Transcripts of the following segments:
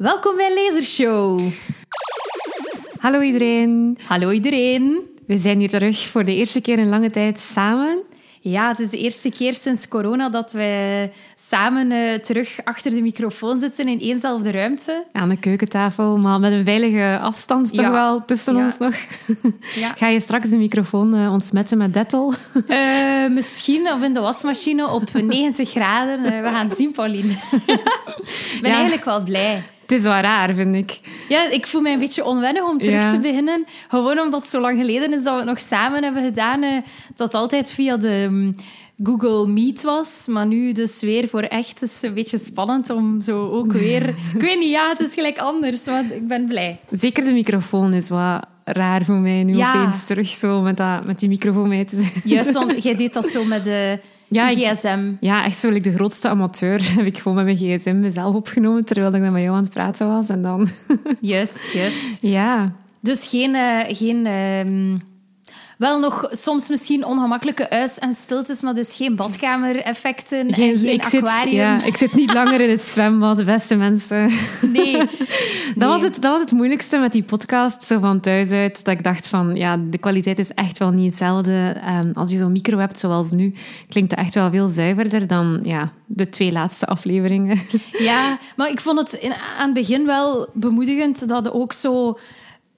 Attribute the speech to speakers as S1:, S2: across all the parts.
S1: Welkom bij Lasershow.
S2: Hallo iedereen.
S1: Hallo iedereen.
S2: We zijn hier terug voor de eerste keer in lange tijd samen.
S1: Ja, het is de eerste keer sinds corona dat we samen uh, terug achter de microfoon zitten in éénzelfde ruimte.
S2: Aan de keukentafel, maar met een veilige afstand toch
S1: Ja.
S2: wel tussen
S1: Ja.
S2: ons nog.
S1: Ja.
S2: Ga je straks de microfoon eh, ontsmetten met Dettol?
S1: Eh, misschien of in de wasmachine op 90 graden. Eh, we gaan zien, Pauline. Ik ben eigenlijk wel blij.
S2: Het is wel raar, vind ik.
S1: Ja, ik voel mij een beetje onwennig om terug
S2: Ja.
S1: te beginnen. Gewoon omdat het zo lang geleden is dat we het nog samen hebben gedaan. eh, dat altijd via de mm, Google Meet was. Maar nu dus weer voor echt. Het is een beetje spannend om zo ook weer... ik weet niet, ja, het is gelijk anders. Maar ik ben blij.
S2: Zeker de microfoon is wat raar voor mij nu
S1: Ja.
S2: opeens terug zo met, dat, met die microfoon mee te.
S1: Juist, want jij deed dat zo met de
S2: Ja, ik-
S1: gsm.
S2: Ja, echt zo, like de grootste amateur heb ik gewoon met mijn gsm mezelf opgenomen terwijl ik dan met jou aan het praten was. En dan,
S1: Juist, juist.
S2: ja,
S1: Dus geen... eh, geen ehm, wel nog soms misschien ongemakkelijke huis- en stiltes, maar dus geen badkamer-effecten en geen
S2: ik, zit,
S1: aquarium.
S2: ja, ik zit niet langer in het zwembad, beste mensen.
S1: Nee.
S2: Dat, was het, dat was het moeilijkste met die podcast, zo van thuis uit. Dat ik dacht van, ja, de kwaliteit is echt wel niet hetzelfde. Ehm, als je zo'n micro hebt zoals nu, klinkt het echt wel veel zuiverder dan ja, de twee laatste afleveringen.
S1: Ja, maar ik vond het in, aan het begin wel bemoedigend dat ook zo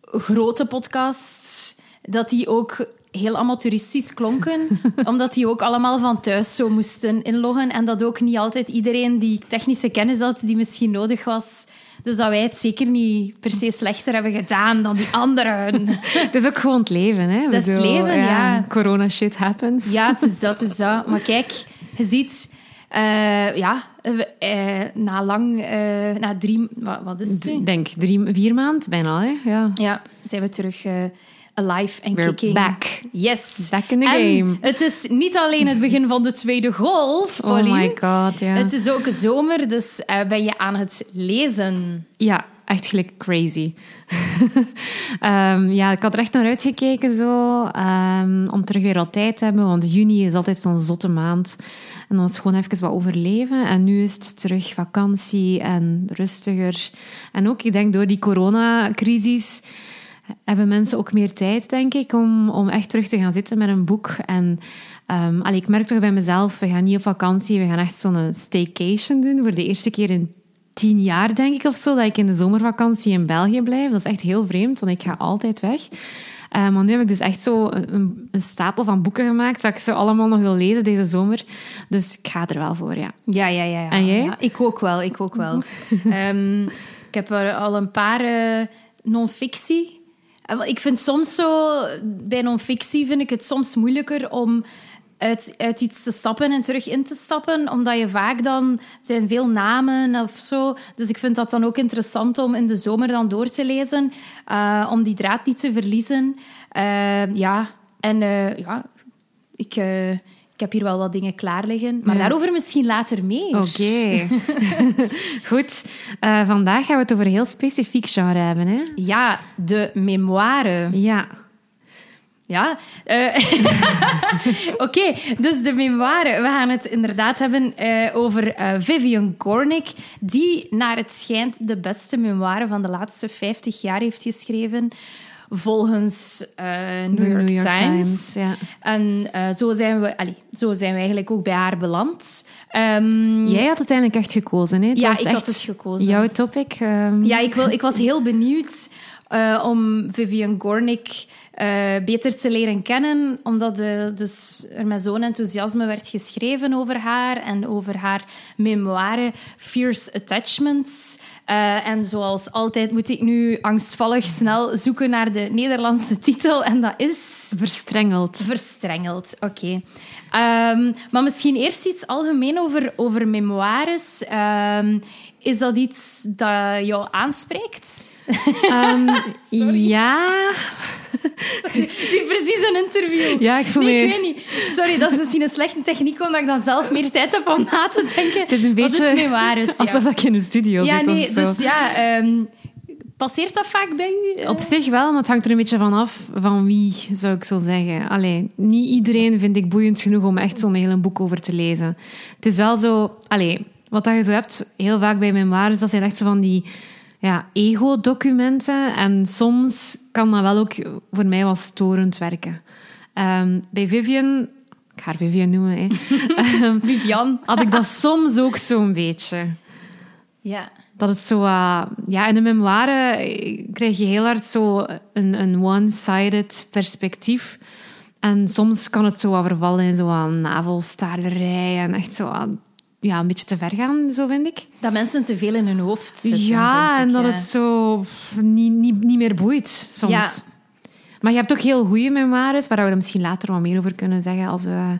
S1: grote podcasts, dat die ook heel amateuristisch klonken, omdat die ook allemaal van thuis zo moesten inloggen en dat ook niet altijd iedereen die technische kennis had die misschien nodig was. Dus dat wij het zeker niet per se slechter hebben gedaan dan die anderen.
S2: het is ook gewoon het leven, hè?
S1: Dat is het leven, ja.
S2: Corona shit happens.
S1: Ja, het is dat, het is dat. Maar kijk, je ziet... eh, ja, we- eh, na lang... eh, na drie... Wat, wat is het nu?
S2: Denk drie, vier maanden bijna, hè? Ja.
S1: Ja, zijn we terug eh, alive en kicking.
S2: back.
S1: Yes.
S2: Back in the
S1: en
S2: game.
S1: het is niet alleen het begin van de tweede golf,
S2: Oh
S1: Pauline.
S2: my god, ja.
S1: Het is ook zomer, dus eh, ben je aan het lezen.
S2: Ja, echt gelijk crazy. Ehm, ja, ik had er echt naar uitgekeken zo, ehm, om terug weer wat tijd te hebben, want juni is altijd zo'n zotte maand. En dan was het gewoon even wat overleven. En nu is het terug vakantie en rustiger. En ook, ik denk, door die coronacrisis hebben mensen ook meer tijd, denk ik, om, om echt terug te gaan zitten met een boek. En ehm, allee, ik merk toch bij mezelf, we gaan niet op vakantie, we gaan echt zo'n staycation doen voor de eerste keer in tien jaar, denk ik, of zo, dat ik in de zomervakantie in België blijf. Dat is echt heel vreemd, want ik ga altijd weg. Eh, maar nu heb ik dus echt zo een, een stapel van boeken gemaakt dat ik ze allemaal nog wil lezen deze zomer. Dus ik ga er wel voor, ja.
S1: Ja, ja, ja. ja.
S2: En jij?
S1: Ja, ik ook wel, ik ook wel. Ehm, ik heb er al een paar eh, non-fictie. Wel, Ik vind soms zo, bij non-fictie vind ik het soms moeilijker om uit, iets te stappen en terug in te stappen, omdat je vaak dan, zijn veel namen of zo, dus ik vind dat dan ook interessant om in de zomer dan door te lezen, eh, om die draad niet te verliezen. Eh, ja, en eh, ja, eh, ik heb hier wel wat dingen klaar liggen, maar
S2: Ja.
S1: daarover misschien later meer.
S2: Oké. Goed. Eh, vandaag gaan we het over een heel specifiek genre hebben, hè?
S1: Ja, de memoire.
S2: Ja.
S1: Ja. eh, Oké, dus de memoire. We gaan het inderdaad hebben eh, over Vivian Gornick, die naar het schijnt de beste memoire van de laatste 50 jaar heeft geschreven. Volgens eh, New, York,
S2: New York
S1: Times.
S2: Times, ja.
S1: En eh, zo, zijn we, allee, zo zijn we eigenlijk ook bij haar beland. Ehm,
S2: Jij had uiteindelijk echt gekozen, hè? Het
S1: Ja, ik
S2: echt
S1: had het gekozen.
S2: Jouw topic. ehm,
S1: Ja, ik, wil, ik was heel benieuwd eh, om Vivian Gornick eh, beter te leren kennen, omdat eh, dus er met zo'n enthousiasme werd geschreven over haar en over haar memoire Fierce Attachments. Eh, en zoals altijd moet ik nu angstvallig snel zoeken naar de Nederlandse titel en dat is...
S2: Verstrengeld.
S1: Verstrengeld, oké. Ehm, maar misschien eerst iets algemeen over, over memoires. Ehm, is dat iets dat jou aanspreekt?
S2: Ehm, ja.
S1: Die precies een interview.
S2: Ja, ik voel
S1: nee,
S2: me-
S1: ik weet niet. Sorry, dat is misschien een slechte techniek, omdat ik dan zelf meer tijd heb om na te denken.
S2: Het is een
S1: Wat
S2: beetje
S1: is memoires? Ja,
S2: alsof ik in de studio
S1: ja
S2: zit
S1: nee,
S2: of zo.
S1: dus ja... ehm, passeert dat vaak bij u?
S2: Op zich wel, maar het hangt er een beetje van af van wie, zou ik zo zeggen. Allee, niet iedereen vind ik boeiend genoeg om echt zo'n hele boek over te lezen. Het is wel zo... Allee, wat dat je zo hebt, heel vaak bij memoires, dat zijn echt zo van die ja, ego-documenten. En soms kan dat wel ook voor mij wel storend werken. Ehm, bij Vivian, ik ga haar Vivian noemen, hè. Ehm,
S1: Vivian.
S2: had ik dat soms ook zo'n beetje.
S1: Ja.
S2: Dat het zo... uh, ja, in de memoire krijg je heel hard zo een, een one-sided perspectief. En soms kan het zo wat vervallen in zo aan navelstaarderij en echt zo aan, ja, een beetje te ver gaan, zo vind ik.
S1: Dat mensen te veel in hun hoofd zitten.
S2: Ja, en dat
S1: ja.
S2: het zo pff, niet, niet, niet meer boeit soms.
S1: Ja.
S2: Maar je hebt ook heel goede memoires, waar we er misschien later wat meer over kunnen zeggen als we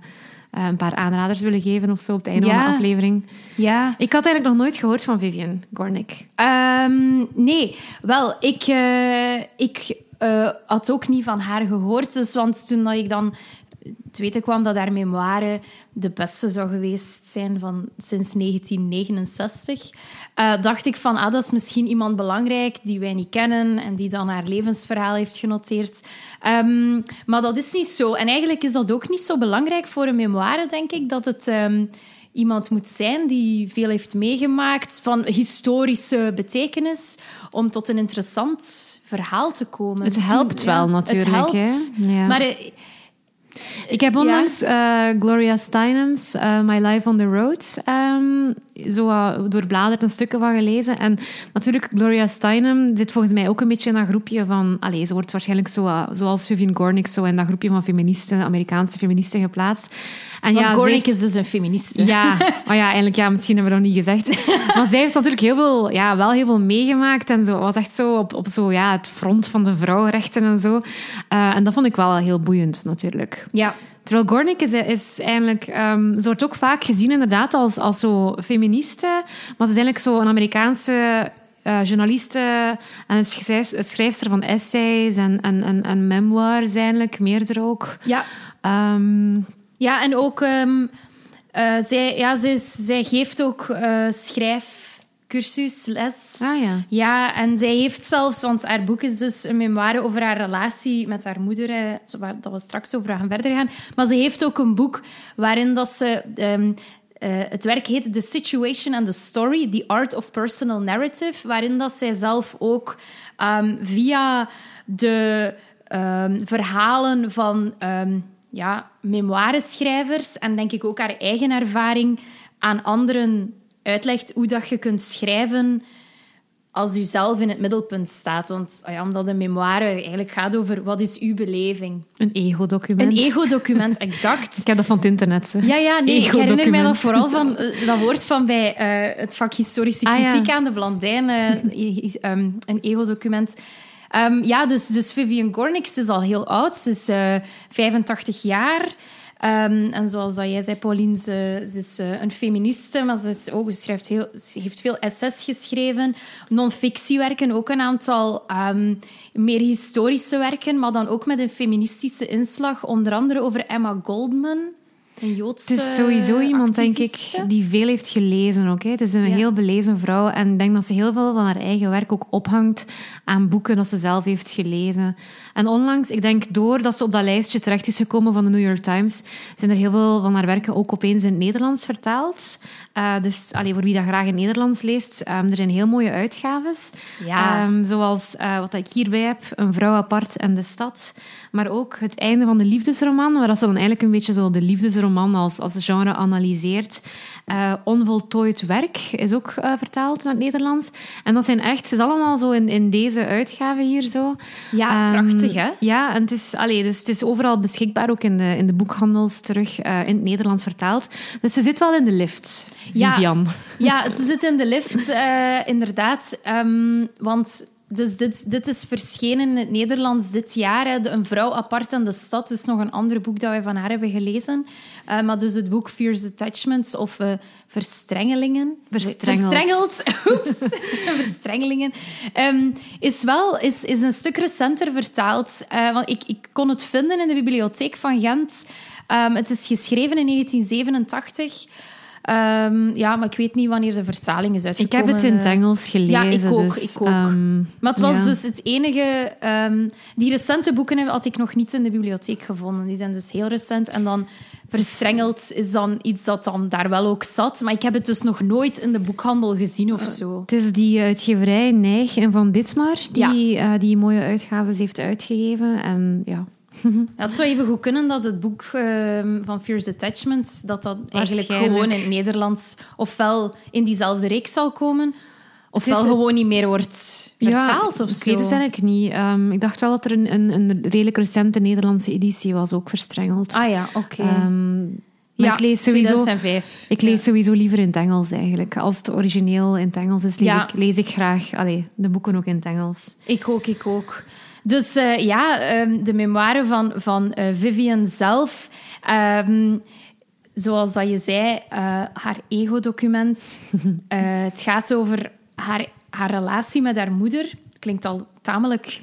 S2: eh, een paar aanraders willen geven of zo op het einde van de aflevering.
S1: Ja.
S2: Ik had eigenlijk nog nooit gehoord van Vivian Gornick.
S1: Ehm, nee, wel, ik, eh, ik eh, had ook niet van haar gehoord. Dus, want toen dat ik dan te weten kwam dat haar memoire de beste zou geweest zijn van sinds 1969, eh, dacht ik van, ah, dat is misschien iemand belangrijk die wij niet kennen en die dan haar levensverhaal heeft genoteerd. Ehm, maar dat is niet zo. En eigenlijk is dat ook niet zo belangrijk voor een memoire, denk ik, dat het... ehm, iemand moet zijn die veel heeft meegemaakt van historische betekenis om tot een interessant verhaal te komen.
S2: Het helpt wel natuurlijk,
S1: Het helpt.
S2: hè? Ja.
S1: Maar eh,
S2: Ik heb
S1: Ja.
S2: onlangs eh, Gloria Steinem's eh, My Life on the Road ehm, zo uh, doorbladerd een stukken van gelezen. En natuurlijk, Gloria Steinem zit volgens mij ook een beetje in dat groepje van... Allez, ze wordt waarschijnlijk zo, eh, zoals Vivian Gornick zo in dat groepje van feministen, Amerikaanse feministen geplaatst. En
S1: want
S2: ja,
S1: Gornick is dus een feministe.
S2: Ja, oh ja, eigenlijk ja, misschien hebben we dat nog niet gezegd. Maar zij heeft natuurlijk heel veel, ja, wel heel veel meegemaakt en zo was echt zo op, op zo, ja, het front van de vrouwenrechten en zo. Eh, en dat vond ik wel heel boeiend natuurlijk.
S1: Ja.
S2: Terwijl Gornick is, is eigenlijk... ehm, ze wordt ook vaak gezien inderdaad als, als zo feministe, maar ze is eigenlijk zo een Amerikaanse eh, journaliste en een, schrijf, schrijfster van essays en, en, en, en memoirs eigenlijk, meerdere ook.
S1: Ja.
S2: Ehm,
S1: Ja, en ook... ehm, eh, zij, ja, zij, zij geeft ook eh, schrijfcursus, les.
S2: ah ja.
S1: Ja, en zij heeft zelfs, want haar boek is dus een memoire over haar relatie met haar moeder, waar dat we straks over gaan verder gaan. Maar ze heeft ook een boek waarin dat ze... ehm, eh, het werk heet The Situation and the Story, The Art of Personal Narrative, waarin dat zij zelf ook ehm, via de ehm, verhalen van ja, memoireschrijvers en denk ik ook haar eigen ervaring aan anderen uitlegt hoe dat je kunt schrijven als u zelf in het middelpunt staat. Want ah ja, omdat een memoire eigenlijk gaat over wat is uw beleving.
S2: Een ego-document.
S1: Een ego-document, exact.
S2: Ik heb dat van het internet. hè.
S1: Ja, ja, nee, ik herinner mij dat vooral van eh, dat woord van bij eh, het vak historische
S2: Ah, ja.
S1: kritiek aan de Blandijn, eh, ehm, een ego-document. Ehm, ja, dus, dus Vivian Gornick ze is al heel oud. Ze is eh, 85 jaar. Ehm, en zoals dat jij zei, Pauline, ze, ze is eh, een feministe, maar ze, is ook, ze, schrijft heel, ze heeft veel essays geschreven, non-fictiewerken, ook een aantal ehm, meer historische werken, maar dan ook met een feministische inslag, onder andere over Emma Goldman, een Joodse
S2: Het is sowieso iemand, denk ik, die veel heeft gelezen ook. Hè. Het is een
S1: Ja.
S2: heel belezen vrouw. En ik denk dat ze heel veel van haar eigen werk ook ophangt aan boeken dat ze zelf heeft gelezen. En onlangs, ik denk doordat ze op dat lijstje terecht is gekomen van de New York Times, zijn er heel veel van haar werken ook opeens in het Nederlands vertaald. Eh, dus allee, voor wie dat graag in het Nederlands leest, ehm, er zijn heel mooie uitgaves.
S1: Ja.
S2: Ehm, zoals eh, wat ik hierbij heb, Een vrouw apart en de stad. Maar ook het einde van de liefdesroman, waar ze dan eigenlijk een beetje zo de liefdesroman als, als genre analyseert. Eh, onvoltooid werk is ook vertaald naar het Nederlands. En dat zijn echt, het is allemaal zo in, in deze uitgave hier zo.
S1: Ja,
S2: Ehm,
S1: prachtig, hè?
S2: Ja, en het is, allee, dus het is overal beschikbaar, ook in de, in de boekhandels terug eh, in het Nederlands vertaald. Dus ze zit wel in de lift,
S1: Ja.
S2: Vivian.
S1: Ja, ze zit in de lift, eh, inderdaad. Ehm, want dus dit, dit is verschenen in het Nederlands dit jaar. Hè. Een vrouw apart aan de stad is nog een ander boek dat wij van haar hebben gelezen. Eh, maar dus het boek Fierce Attachments of eh, Verstrengelingen.
S2: Verstrengeld.
S1: Verstrengeld. Oeps. Verstrengelingen. Ehm, is wel is, is een stuk recenter vertaald. Eh, want ik, ik kon het vinden in de bibliotheek van Gent. Ehm, het is geschreven in 1987. Ehm, ja, maar ik weet niet wanneer de vertaling is
S2: Ik
S1: uitgekomen.
S2: heb het in het
S1: eh.
S2: Engels gelezen.
S1: Ja, ik ook,
S2: dus,
S1: ik ook.
S2: ehm,
S1: Maar het was
S2: ja.
S1: dus het enige... ehm, die recente boeken had ik nog niet in de bibliotheek gevonden. Die zijn dus heel recent. En dan verstrengeld is dan iets dat dan daar wel ook zat. Maar ik heb het dus nog nooit in de boekhandel gezien of zo.
S2: Het is die uitgeverij Neig en Van Ditmar die eh, die mooie uitgaves heeft uitgegeven. En ja,
S1: Ja, het zou even goed kunnen dat het boek ehm, van Fierce Attachment, dat dat eigenlijk gewoon in het Nederlands ofwel in diezelfde reeks zal komen, ofwel
S2: is-
S1: gewoon niet meer wordt vertaald
S2: ja,
S1: of
S2: ik
S1: zo.
S2: weet het eigenlijk niet. Ehm, ik dacht wel dat er een, een, een redelijk recente Nederlandse editie was, ook verstrengeld.
S1: Ah ja, oké.
S2: Ehm, maar
S1: ja,
S2: ik lees sowieso...
S1: 2005.
S2: Ik lees sowieso liever in het Engels eigenlijk. Als het origineel in het Engels is, lees,
S1: Ja.
S2: ik, lees ik graag allee, de boeken ook in het Engels.
S1: Ik ook, ik ook. Dus eh, ja, ehm, de memoire van, van eh, Vivian zelf. ehm, zoals dat je zei, eh, haar ego-document. Het gaat over haar, haar relatie met haar moeder. Klinkt al tamelijk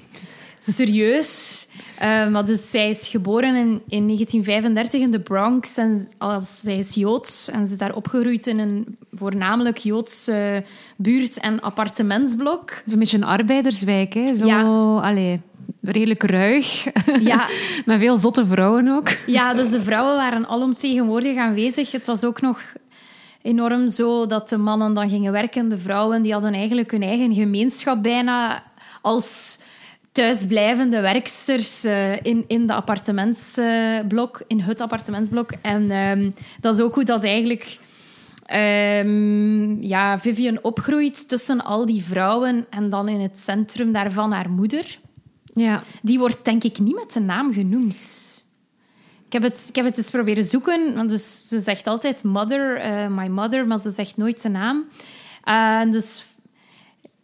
S1: serieus. Maar dus zij is geboren in, in 1935 in de Bronx. En als, zij is Joods en ze is daar opgegroeid in een voornamelijk Joodse buurt- en appartementsblok.
S2: Is een beetje een arbeiderswijk, hè? Zo,
S1: Ja.
S2: allee, redelijk ruig.
S1: Ja,
S2: Met veel zotte vrouwen ook.
S1: Ja, dus de vrouwen waren alomtegenwoordig aanwezig. Het was ook nog enorm zo dat de mannen dan gingen werken. De vrouwen die hadden eigenlijk hun eigen gemeenschap bijna als thuisblijvende werksters eh, in, in de appartementsblok, in het appartementsblok. En ehm, dat is ook hoe dat eigenlijk ehm, ja, Vivian opgroeit tussen al die vrouwen en dan in het centrum daarvan haar moeder.
S2: Ja.
S1: Die wordt denk ik niet met de naam genoemd. Ik heb het, ik heb het eens proberen zoeken, want dus ze zegt altijd mother, eh, my mother, maar ze zegt nooit zijn naam. Eh, dus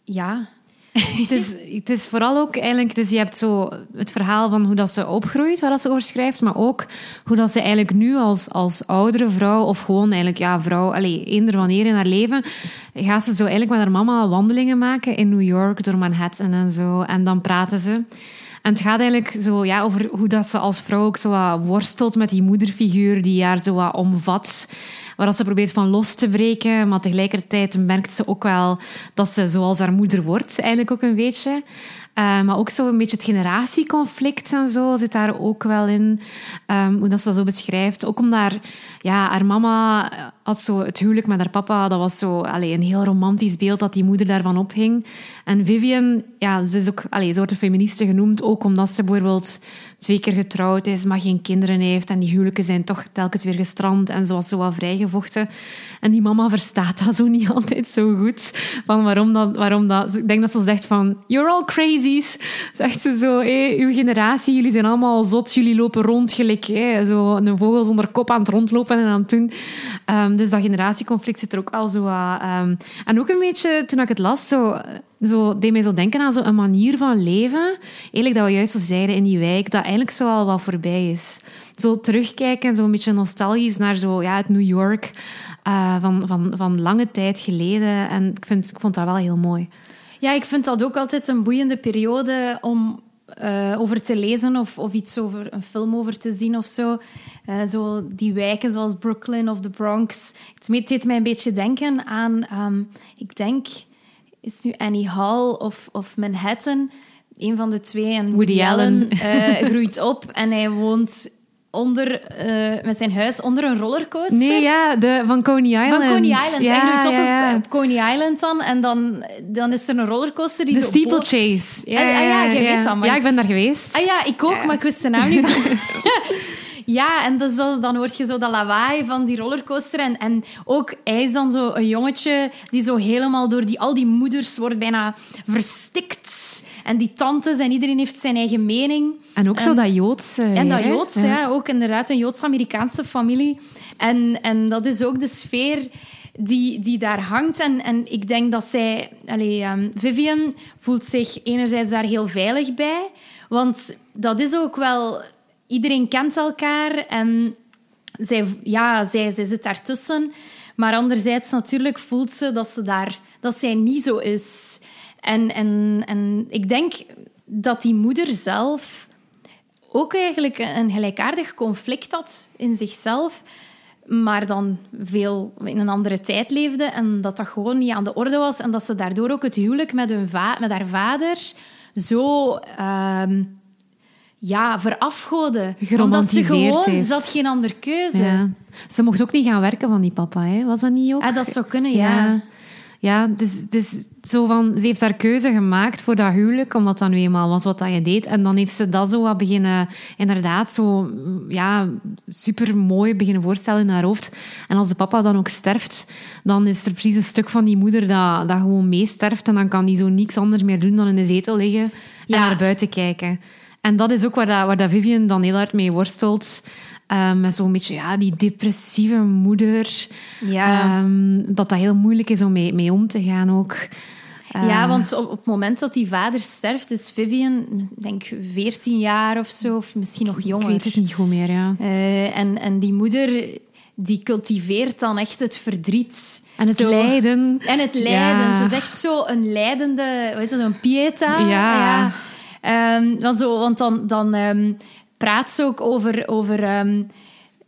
S1: ja,
S2: Het is, het is vooral ook eigenlijk... Dus je hebt zo het verhaal van hoe dat ze opgroeit, waar dat ze over schrijft, maar ook hoe dat ze eigenlijk nu als, als oudere vrouw, of gewoon eigenlijk ja, vrouw, allee, eender wanneer in haar leven, gaat ze zo eigenlijk met haar mama wandelingen maken in New York, door Manhattan en zo. En dan praten ze. En het gaat eigenlijk zo, ja, over hoe dat ze als vrouw ook zo worstelt met die moederfiguur die haar zo wat omvat. Waar ze probeert van los te breken, maar tegelijkertijd merkt ze ook wel dat ze zoals haar moeder wordt, eigenlijk ook een beetje. Eh, maar ook zo een beetje het generatieconflict en zo zit daar ook wel in. Ehm, hoe dat ze dat zo beschrijft. Ook omdat haar, ja, haar mama had zo het huwelijk met haar papa. Dat was zo allee, een heel romantisch beeld dat die moeder daarvan ophing. En Vivian, ja, ze is ook, allee, ze wordt een feministe genoemd. Ook omdat ze bijvoorbeeld twee keer getrouwd is, maar geen kinderen heeft. En die huwelijken zijn toch telkens weer gestrand. En ze was zo wat vrijgevochten. En die mama verstaat dat zo niet altijd zo goed. Van waarom dat... Waarom dat ik denk dat ze zegt van... You're all crazies. Zegt ze zo. Hé, uw generatie, jullie zijn allemaal zot. Jullie lopen rond gelijk. Zo een vogel zonder kop aan het rondlopen en aan het doen. Ehm, dus dat generatieconflict zit er ook wel zo wat... ehm, en ook een beetje, toen ik het las, zo... Zo, deed mij zo denken aan zo'n manier van leven. Eigenlijk dat we juist zo zeiden in die wijk, dat eigenlijk zo al wat voorbij is. Zo terugkijken, zo een beetje nostalgisch naar zo, ja, het New York eh, van, van, van lange tijd geleden. En ik, vind, ik vond dat wel heel mooi.
S1: Ja, ik vind dat ook altijd een boeiende periode om eh, over te lezen of, of iets over een film over te zien of zo. Eh, zo die wijken zoals Brooklyn of de Bronx. Het deed mij een beetje denken aan, ehm, ik denk, is nu Annie Hall of, of Manhattan? Een van de twee. En Woody,
S2: Woody
S1: Allen
S2: Allen.
S1: eh, groeit op en hij woont onder, eh, met zijn huis onder een rollercoaster.
S2: Nee, ja, de, van Coney Island.
S1: Van Coney Island.
S2: Ja,
S1: hij groeit op,
S2: ja, ja.
S1: Op, op Coney Island dan. En dan, dan is er een rollercoaster die
S2: De steeplechase. Ja,
S1: Ah, ah, ja, jij weet dat, maar
S2: Ja,
S1: ik-
S2: ben daar geweest.
S1: Ah ja, ik ook, maar ik wist de naam niet van. ja, en dus dan, dan hoort je zo dat lawaai van die rollercoaster. En, en ook, hij is dan zo een jongetje die zo helemaal door die, al die moeders wordt bijna verstikt. En die tantes en iedereen heeft zijn eigen mening.
S2: En ook zo dat Joodse.
S1: En dat? Joods, ja. ook inderdaad een Joods-Amerikaanse familie. En, en dat is ook de sfeer die, die daar hangt. En, en ik denk dat zij... Allee, ehm, Vivian voelt zich enerzijds daar heel veilig bij. Want dat is ook wel... Iedereen kent elkaar en zij, ja, zij, zij zit daartussen. Maar anderzijds natuurlijk voelt ze dat, ze daar, dat zij niet zo is. En, en, en ik denk dat die moeder zelf ook eigenlijk een gelijkaardig conflict had in zichzelf. maar dan veel in een andere tijd leefde en dat dat gewoon niet aan de orde was en dat ze daardoor ook het huwelijk met, hun va met haar vader zo ehm, ja, verafgoden. Omdat ze gewoon,
S2: heeft.
S1: ze had geen andere keuze.
S2: Ja. Ze mocht ook niet gaan werken van die papa, hè? was dat niet ook?
S1: Ah, dat zou kunnen, ja.
S2: Ja, dus, dus zo van, ze heeft haar keuze gemaakt voor dat huwelijk, omdat dat nu eenmaal was wat dat je deed. En dan heeft ze dat zo wat beginnen, inderdaad, zo ja, super mooi beginnen voorstellen in haar hoofd. En als de papa dan ook sterft, dan is er precies een stuk van die moeder dat, dat gewoon meesterft. En dan kan die zo niks anders meer doen dan in de zetel liggen en naar buiten kijken. En dat is ook waar, dat, waar dat Vivian dan heel hard mee worstelt. Um, met zo'n beetje ja, die depressieve moeder.
S1: Ja.
S2: Um, dat dat heel moeilijk is om mee, mee om te gaan ook.
S1: Uh, ja, want op, op, het moment dat die vader sterft, is Vivian, denk 14 jaar of zo, of misschien nog jonger.
S2: Ik weet het niet goed meer, ja.
S1: Uh, en, en die moeder, die cultiveert dan echt het verdriet.
S2: En het
S1: zo.
S2: lijden.
S1: En het lijden. Ja. Ze is echt zo een lijdende, wat is dat, een pieta?
S2: Ja.
S1: ja. Um, want, zo, want dan... dan um, praat ze ook over... over um,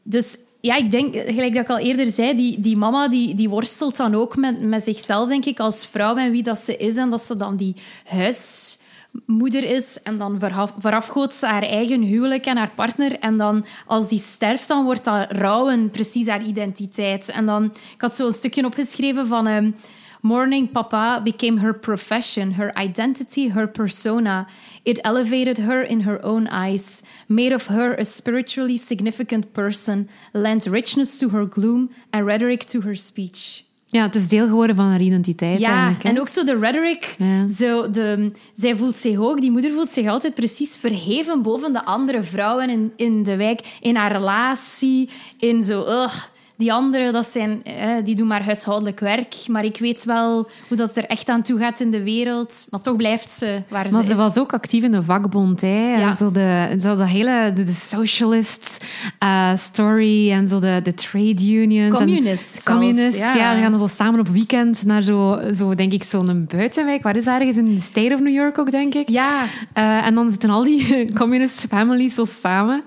S1: dus ja, ik denk, gelijk dat ik al eerder zei, die, die mama die, die worstelt dan ook met, met zichzelf, denk ik, als vrouw en wie dat ze is. En dat ze dan die huismoeder is. En dan vooraf, voorafgoot ze haar eigen huwelijk en haar partner. En dan, als die sterft, dan wordt dat rouwen precies haar identiteit. En dan, ik had zo een stukje opgeschreven van... Um, Mourning Papa became her profession, her identity, her persona. It elevated her in her own eyes, made of her a spiritually significant person, lent richness to her gloom and rhetoric to her speech.
S2: Ja, het is deel geworden van haar identiteit.
S1: Ja, en ook zo de rhetoric.
S2: Ja.
S1: Zo de, zij voelt zich ook, die moeder voelt zich altijd precies verheven boven de andere vrouwen in, in de wijk, in haar relatie, in zo. Ugh, die anderen, dat zijn, eh, die doen maar huishoudelijk werk. Maar ik weet wel hoe dat er echt aan toe gaat in de wereld. Maar toch blijft ze waar
S2: maar
S1: ze,
S2: ze
S1: is.
S2: was ook actief in de vakbond. Hè?
S1: Ja.
S2: Zo, de, zo dat hele de, de socialist uh, story en zo de, de trade unions.
S1: Communist
S2: En, communist,
S1: zelfs,
S2: ja.
S1: ja.
S2: Die gaan dan zo samen op weekend naar zo, zo denk ik, zo'n buitenwijk. Waar is dat ergens? In de state of New York ook, denk ik.
S1: Ja.
S2: Uh, en dan zitten al die communist families zo samen.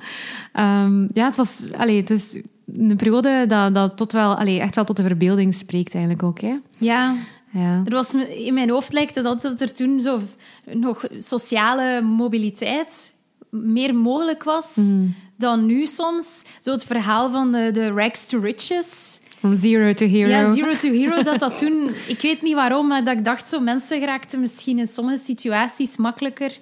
S2: Um, ja, het was... Allee, het is een periode dat, dat tot wel, allee, echt wel tot de verbeelding spreekt eigenlijk ook. Hè?
S1: Ja.
S2: Ja.
S1: Er was, in mijn hoofd lijkt het dat er toen zo nog sociale mobiliteit meer mogelijk was
S2: Mm.
S1: dan nu soms. Zo het verhaal van de, de rags to riches.
S2: From zero to hero.
S1: Ja, zero to hero. Dat dat toen... Ik weet niet waarom, maar dat ik dacht zo... Mensen geraakten misschien in sommige situaties makkelijker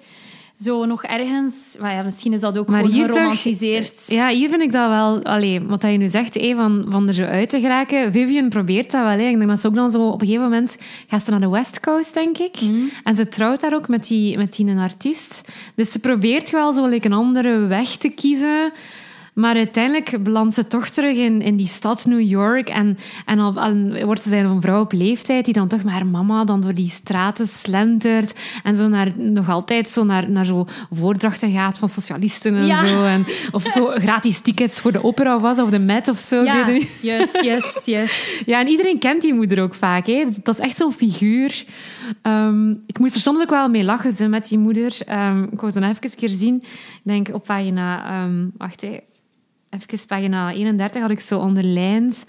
S1: zo nog ergens... Maar ja, misschien is dat ook
S2: maar hier
S1: geromantiseerd.
S2: Toch, ja, hier vind ik dat wel... Allee, wat je nu zegt, hey, van, van er zo uit te geraken. Vivian probeert dat wel. Ik denk dat ze ook dan zo... Op een gegeven moment gaat ze naar de West Coast, denk ik.
S1: Mm.
S2: En ze trouwt daar ook met die, met die een artiest. Dus ze probeert wel zo like, een andere weg te kiezen... Maar uiteindelijk belandt ze toch terug in, in die stad New York. En, en al, wordt ze een vrouw op leeftijd die dan toch met haar mama dan door die straten slentert. En zo naar, nog altijd zo naar, naar zo voordrachten gaat van socialisten en
S1: Ja.
S2: zo. En, of zo gratis tickets voor de opera was of de Met of zo.
S1: Ja, juist, juist, juist.
S2: Ja, en iedereen kent die moeder ook vaak. Hè. Dat is echt zo'n figuur. Um, ik moest er soms ook wel mee lachen zo, met die moeder. Um, ik wou ze even een keer zien. Ik denk op pagina... Um, wacht, hè. Even pagina 31 had ik zo onderlijnd.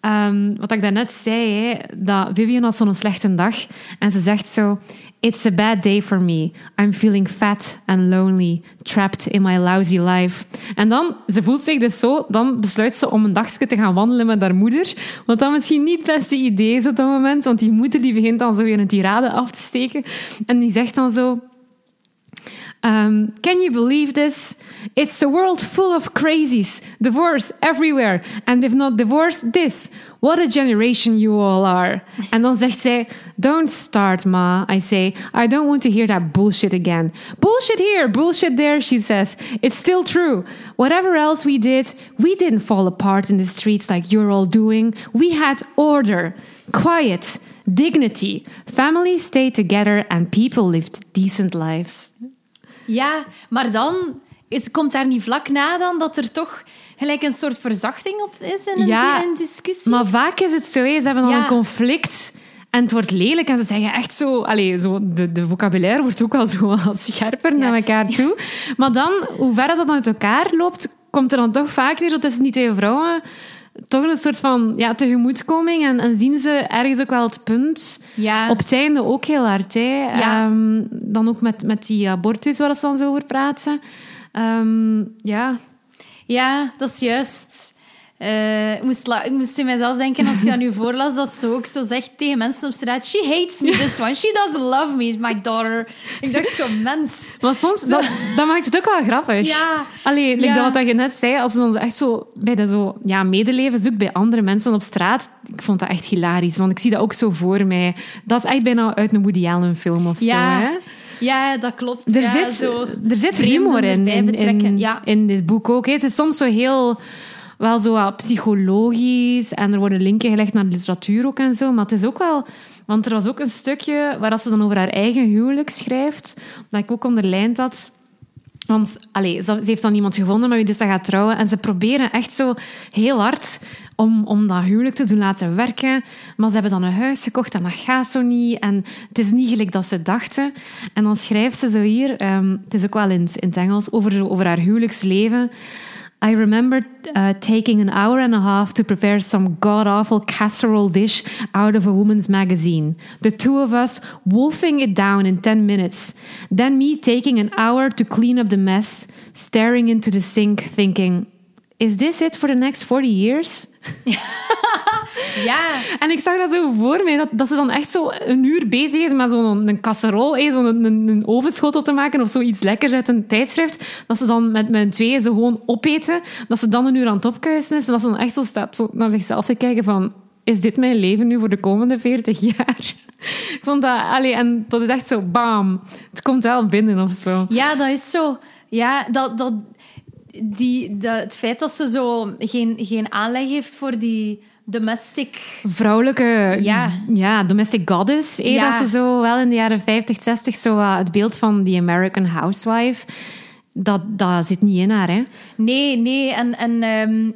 S2: Um, wat ik daarnet zei, hè, dat Vivian had zo'n slechte dag. En ze zegt zo... It's a bad day for me. I'm feeling fat and lonely, trapped in my lousy life. En dan, ze voelt zich dus zo, dan besluit ze om een dagje te gaan wandelen met haar moeder. Wat dan misschien niet het beste idee is op dat moment, want die moeder die begint dan zo weer een tirade af te steken. En die zegt dan zo... Um, can you believe this? It's a world full of crazies, divorce everywhere, and if not divorce, this. What a generation you all are. En dan zegt zij, don't start, ma. I say, I don't want to hear that bullshit again. Bullshit here, bullshit there, she says. It's still true. Whatever else we did, we didn't fall apart in the streets like you're all doing. We had order, quiet, dignity. Families stayed together and people lived decent lives.
S1: Ja, maar dan is, komt daar niet vlak na dan dat er toch gelijk een soort verzachting op is in een,
S2: Ja,
S1: discussie?
S2: Maar vaak is het zo, hè. ze hebben dan
S1: Ja.
S2: een conflict en het wordt lelijk en ze zeggen echt zo... Allez, zo de, de vocabulaire wordt ook al zo wat scherper naar elkaar toe. Maar dan, hoe ver dat dan uit elkaar loopt, komt er dan toch vaak weer zo tussen die twee vrouwen toch een soort van ja, tegemoetkoming. En, en zien ze ergens ook wel het punt.
S1: Ja.
S2: Op het einde ook heel hard. Hè.
S1: Ja.
S2: Ehm, dan ook met, met die abortus waar ze dan zo over praten. Ehm, ja.
S1: Ja, dat is juist. Eh, ik, moest ik moest in mezelf denken als je dat nu voorlas, dat ze ook zo zegt tegen mensen op straat: She hates me, this one. She doesn't love me, my daughter. Ik dacht zo, mens.
S2: Maar soms, dat, dat maakt het ook wel grappig.
S1: Ja.
S2: Allee, like
S1: Ja.
S2: dat wat je net zei, als ze dan echt zo bij de zo, ja, medeleven zoekt bij andere mensen op straat, ik vond dat echt hilarisch, want ik zie dat ook zo voor mij. Dat is echt bijna uit een Woody Allen film of
S1: Ja.
S2: zo. Hè?
S1: Ja, dat klopt.
S2: Er,
S1: ja,
S2: zit,
S1: zo
S2: er zit humor in, in, in,
S1: Ja.
S2: in dit boek ook. hè. Het is soms zo heel, wel zo psychologisch en er worden linken gelegd naar literatuur ook en zo, maar het is ook wel... Want er was ook een stukje waar ze dan over haar eigen huwelijk schrijft, dat ik ook onderlijnd had. Want allee, ze, heeft dan iemand gevonden met wie dus ze gaat trouwen. En ze proberen echt zo heel hard om, om dat huwelijk te doen laten werken. Maar ze hebben dan een huis gekocht en dat gaat zo niet. En het is niet gelijk dat ze dachten. En dan schrijft ze zo hier, ehm, het is ook wel in, in het Engels, over, over haar huwelijksleven. I remember uh, taking an hour and a half to prepare some god awful casserole dish out of a woman's magazine. The two of us wolfing it down in 10 minutes. Then me taking an hour to clean up the mess, staring into the sink, thinking, Is this it for the next 40 years?
S1: Ja,
S2: En ik zag dat zo voor mij, dat, dat ze dan echt zo een uur bezig is met zo'n een casserol, eh, zo'n een, een ovenschotel te maken of zoiets lekkers uit een tijdschrift. Dat ze dan met mijn tweeën zo gewoon opeten. Dat ze dan een uur aan het opkuisen is. En dat ze dan echt zo staat zo naar zichzelf te kijken van... Is dit mijn leven nu voor de komende 40 jaar? Ik vond dat... Allee, en dat is echt zo bam. Het komt wel binnen of zo.
S1: ja, dat is zo. Ja, dat, dat, die, het feit dat ze zo geen, geen aanleg heeft voor die domestic...
S2: vrouwelijke
S1: Ja.
S2: ja, domestic goddess. Eh,
S1: Ja.
S2: Dat ze zo wel in de jaren 50, 60 zo het beeld van die American housewife. Dat, dat zit niet in haar, hè?
S1: Nee, nee. En, en ehm,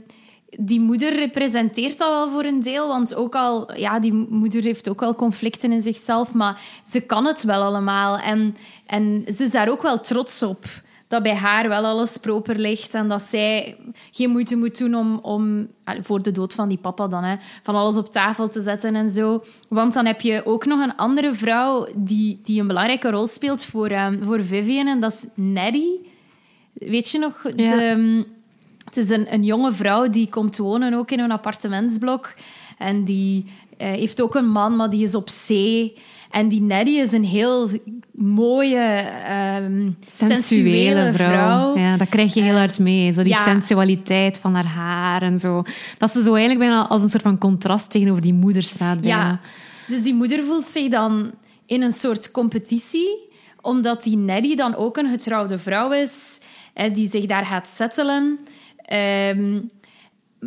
S1: die moeder representeert dat wel voor een deel. Want ook al, ja, die moeder heeft ook wel conflicten in zichzelf. Maar ze kan het wel allemaal. En, en ze is daar ook wel trots op. Dat bij haar wel alles proper ligt. En dat zij geen moeite moet doen om, om voor de dood van die papa dan, hè, van alles op tafel te zetten en zo. Want dan heb je ook nog een andere vrouw die, die een belangrijke rol speelt voor, ehm, voor Vivian. En dat is Nettie. Weet je nog?
S2: Ja.
S1: De, ehm, het is een, een jonge vrouw die komt wonen ook in een appartementsblok. En die eh, heeft ook een man, maar die is op zee. En die Nettie is een heel mooie, ehm, sensuele, vrouw.
S2: Ja, dat krijg je heel hard mee. Zo die
S1: ja.
S2: sensualiteit van haar haar en zo. Dat ze zo eigenlijk bijna als een soort van contrast tegenover die moeder staat. Bijna.
S1: Ja, dus die moeder voelt zich dan in een soort competitie, omdat die Neddy dan ook een getrouwde vrouw is, die zich daar gaat settelen. Ehm,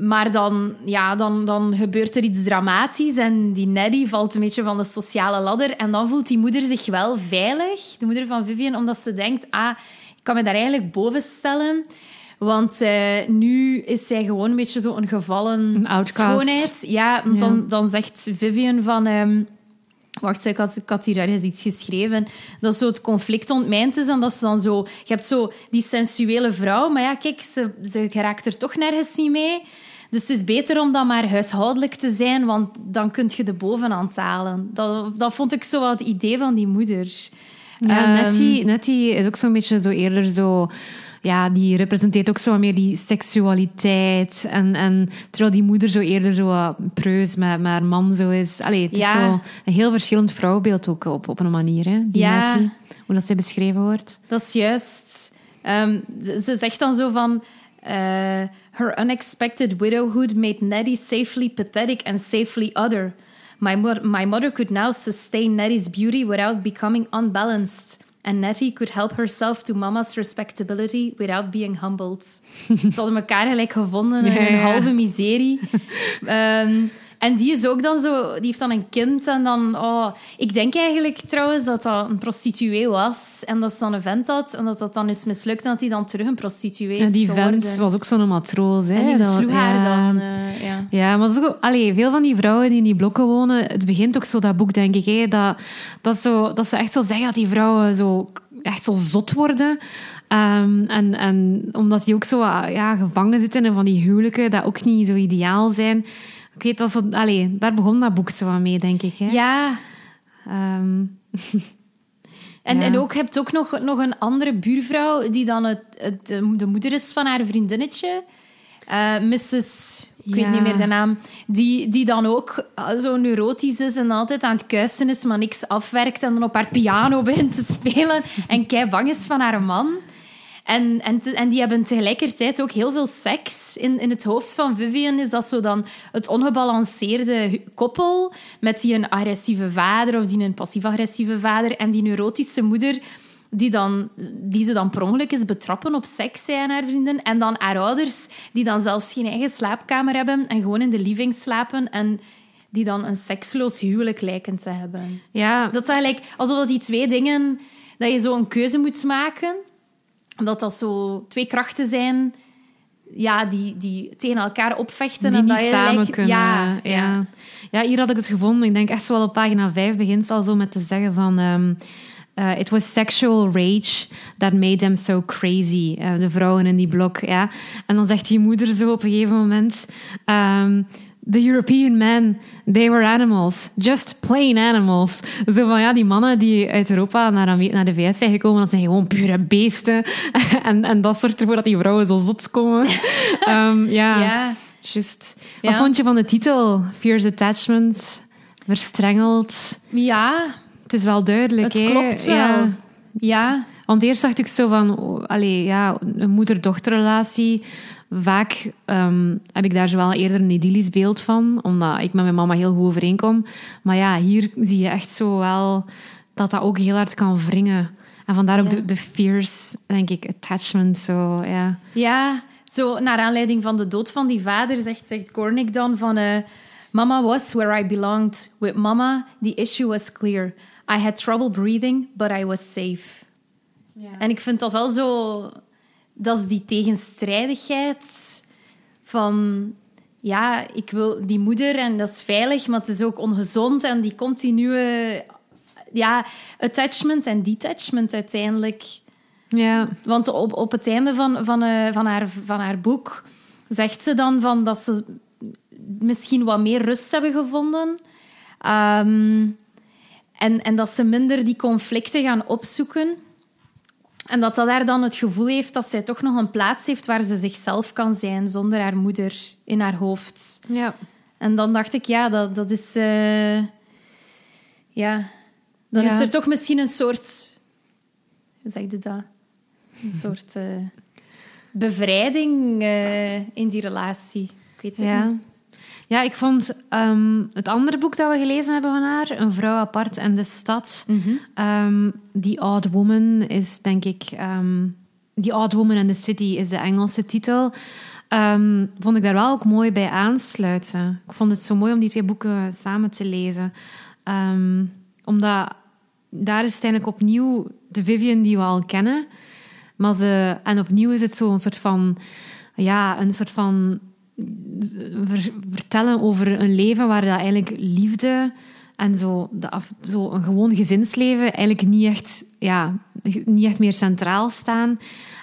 S1: maar dan, ja, dan, dan gebeurt er iets dramatisch en die Neddy valt een beetje van de sociale ladder. En dan voelt die moeder zich wel veilig, de moeder van Vivian, omdat ze denkt, ah, ik kan me daar eigenlijk boven stellen. Want eh, nu is zij gewoon een beetje zo een gevallen
S2: Een outcast.
S1: schoonheid. Ja, want
S2: Ja.
S1: Dan, dan zegt Vivian van... ehm, wacht, ik had, ik had hier ergens iets geschreven. Dat zo het conflict ontmijnd is en dat ze dan zo... Je hebt zo die sensuele vrouw, maar ja, kijk, ze, ze geraakt er toch nergens niet mee. Dus het is beter om dan maar huishoudelijk te zijn, want dan kun je de bovenhand halen. Dat, dat vond ik zo wel het idee van die moeder.
S2: Ja,
S1: Ehm,
S2: Nettie, Nettie is ook zo'n beetje zo eerder zo... Ja, die representeert ook zo meer die seksualiteit. En, en terwijl die moeder zo eerder zo preus met, met haar man zo is. Allee, het is zo een heel verschillend vrouwbeeld ook op, op een manier, hè, die
S1: Ja.
S2: Nettie. Hoe dat zij beschreven wordt.
S1: Dat is juist. Ehm, ze, ze zegt dan zo van... eh, her unexpected widowhood made Nettie safely pathetic and safely other. My, mo- my mother could now sustain Nettie's beauty without becoming unbalanced. And Nettie could help herself to mama's respectability without being humbled. Ze hadden elkaar gelijk gevonden in
S2: Ja,
S1: een halve miserie. Ehm, en die is ook dan zo, die heeft dan een kind en dan, oh, ik denk eigenlijk trouwens dat dat een prostituee was en dat ze dan een vent had en dat dat dan is mislukt en dat hij dan terug een prostituee is
S2: Ja, die
S1: geworden.
S2: vent was ook zo'n matroos. Hè,
S1: en die besloeg haar dan, eh, ja.
S2: Ja, maar ook, allee, veel van die vrouwen die in die blokken wonen, het begint ook zo, dat boek, denk ik, hè, dat, dat, zo, dat ze echt zo zeggen dat die vrouwen zo, echt zo zot worden. Ehm, en, en omdat die ook zo ah, ja, gevangen zitten in van die huwelijken, dat ook niet zo ideaal zijn. Ik weet, dat zo, allee, daar begon dat boek zo aan mee, denk ik. Hè?
S1: Ja.
S2: Ehm,
S1: En,
S2: Ja.
S1: en ook, je hebt ook nog, nog een andere buurvrouw die dan het, het, de moeder is van haar vriendinnetje. Eh, Mrs. Ik weet niet meer de naam. Die, die dan ook eh, zo neurotisch is en altijd aan het kuisen is, maar niks afwerkt en dan op haar piano begint te spelen en kei bang is van haar man. En, en, te- en die hebben tegelijkertijd ook heel veel seks. In, in het hoofd van Vivian is dat zo dan het ongebalanceerde koppel met die een agressieve vader of die een passief-agressieve vader en die neurotische moeder die, dan, die ze dan per ongeluk is betrappen op seks, zij en haar vriendin. En dan haar ouders die dan zelfs geen eigen slaapkamer hebben en gewoon in de living slapen en die dan een seksloos huwelijk lijken te hebben.
S2: ja,
S1: Dat is eigenlijk alsof dat die twee dingen, dat je zo een keuze moet maken. Dat dat zo twee krachten zijn ja, die, die tegen elkaar opvechten.
S2: die
S1: en
S2: niet
S1: dat je
S2: samen
S1: lijkt-
S2: kunnen.
S1: Ja,
S2: Ja,
S1: ja.
S2: ja. hier had ik het gevonden. Ik denk echt zo wel op pagina 5 begint ze al zo met te zeggen van... eh, it was sexual rage that made them so crazy. eh, de vrouwen in die blok, ja. En dan zegt die moeder zo op een gegeven moment... ehm, The European men, they were animals. Just plain animals. Zo van, ja, die mannen die uit Europa naar, naar de VS zijn gekomen, dat zijn gewoon pure beesten. en, en dat zorgt ervoor dat die vrouwen zo zot komen. Ehm, ja,
S1: Ja.
S2: Just.
S1: Ja.
S2: Wat vond je van de titel? Fierce Attachment, verstrengeld.
S1: Ja,
S2: Het is wel duidelijk,
S1: het klopt wel.
S2: Ja.
S1: Ja.
S2: Want eerst dacht ik zo van, allee, ja, een moeder-dochterrelatie. Vaak ehm, heb ik daar zo wel eerder een idyllisch beeld van, omdat ik met mijn mama heel goed overeenkom. Maar ja, hier zie je echt zo wel dat dat ook heel hard kan wringen. En vandaar ook
S1: Ja.
S2: de, de fierce, denk ik, attachment. Zo, ja.
S1: Ja, zo naar aanleiding van de dood van die vader zegt, zegt Gornick dan van... eh, Mama was where I belonged. With mama, the issue was clear. I had trouble breathing, but I was safe. En ik vind dat wel zo... Dat is die tegenstrijdigheid van... Ja, ik wil die moeder en dat is veilig, maar het is ook ongezond. En die continue... Ja, attachment en detachment uiteindelijk...
S2: ja.
S1: Want op, op het einde van, van, eh, van, haar, van haar boek zegt ze dan van dat ze misschien wat meer rust hebben gevonden. Ehm, en, en dat ze minder die conflicten gaan opzoeken. En dat dat haar dan het gevoel heeft dat zij toch nog een plaats heeft waar ze zichzelf kan zijn zonder haar moeder in haar hoofd.
S2: ja.
S1: En dan dacht ik, ja, dat, dat is... eh, ja, dan
S2: Ja.
S1: is er toch misschien een soort... Hoe zeg je dat? Een soort eh, bevrijding eh, in die relatie. Ik weet het
S2: Ja.
S1: niet.
S2: Ja, ik vond ehm, het andere boek dat we gelezen hebben van haar, Een vrouw apart en de stad. Ehm, The Odd Woman is, denk ik... ehm The Odd Woman and the City is de Engelse titel. Ehm, vond ik daar wel ook mooi bij aansluiten. Ik vond het zo mooi om die twee boeken samen te lezen. Ehm, omdat daar is het eigenlijk opnieuw de Vivian die we al kennen. Maar ze, en opnieuw is het zo een soort van... Ja, een soort van ver- vertellen over een leven waar dat eigenlijk liefde en zo, zo een gewoon gezinsleven eigenlijk niet echt, ja, niet echt meer centraal staan.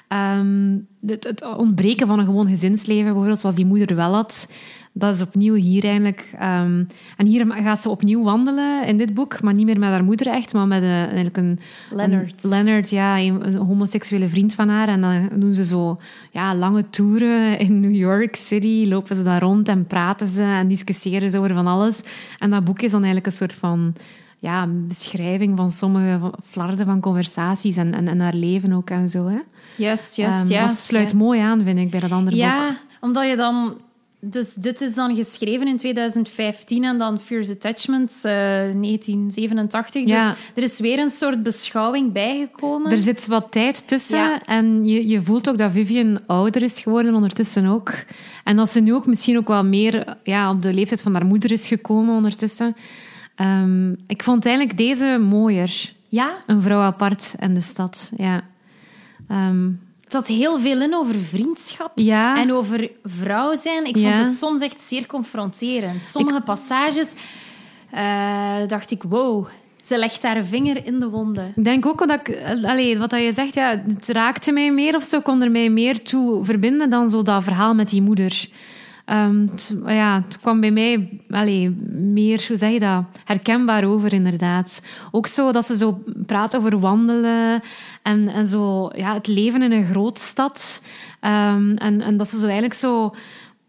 S2: Ehm, het, het ontbreken van een gewoon gezinsleven, bijvoorbeeld zoals die moeder wel had, dat is opnieuw hier eigenlijk. ehm, en hier gaat ze opnieuw wandelen in dit boek, maar niet meer met haar moeder echt, maar met een, eigenlijk een...
S1: Leonard.
S2: een- Leonard, ja, een, een homoseksuele vriend van haar. En dan doen ze zo ja, lange toeren in New York City, lopen ze daar rond en praten ze en discussiëren ze over van alles. En dat boek is dan eigenlijk een soort van ja, beschrijving van sommige flarden van conversaties en, en, en haar leven ook en zo. Hè.
S1: Juist, juist,
S2: Ehm,
S1: ja.
S2: dat sluit mooi aan, vind ik, bij dat andere boek.
S1: Ja, omdat je dan... Dus dit is dan geschreven in 2015 en dan Fierce Attachments eh 1987.
S2: Ja.
S1: Dus er is weer een soort beschouwing bijgekomen.
S2: Er zit wat tijd tussen
S1: Ja.
S2: en je, je voelt ook dat Vivian ouder is geworden ondertussen ook. En dat ze nu ook misschien ook wel meer ja, op de leeftijd van haar moeder is gekomen ondertussen. Ehm, ik vond eigenlijk deze mooier.
S1: Ja,
S2: Een vrouw apart en de stad. Ja. Ehm,
S1: had heel veel in over vriendschap.
S2: ja.
S1: En over vrouw zijn. Ik
S2: Ja.
S1: vond het soms echt zeer confronterend. Sommige passages eh, dacht ik, wow. Ze legt haar vinger in de wonden.
S2: Ik denk ook dat ik, allee, wat dat je zegt, ja, het raakte mij meer of zo, kon er mij meer toe verbinden dan zo dat verhaal met die moeder. Ehm, ja, het kwam bij mij allee, meer, hoe zeg je dat, herkenbaar over inderdaad. Ook zo dat ze zo praat over wandelen en, en zo, ja, het leven in een grootstad. Um, en, en dat ze zo eigenlijk zo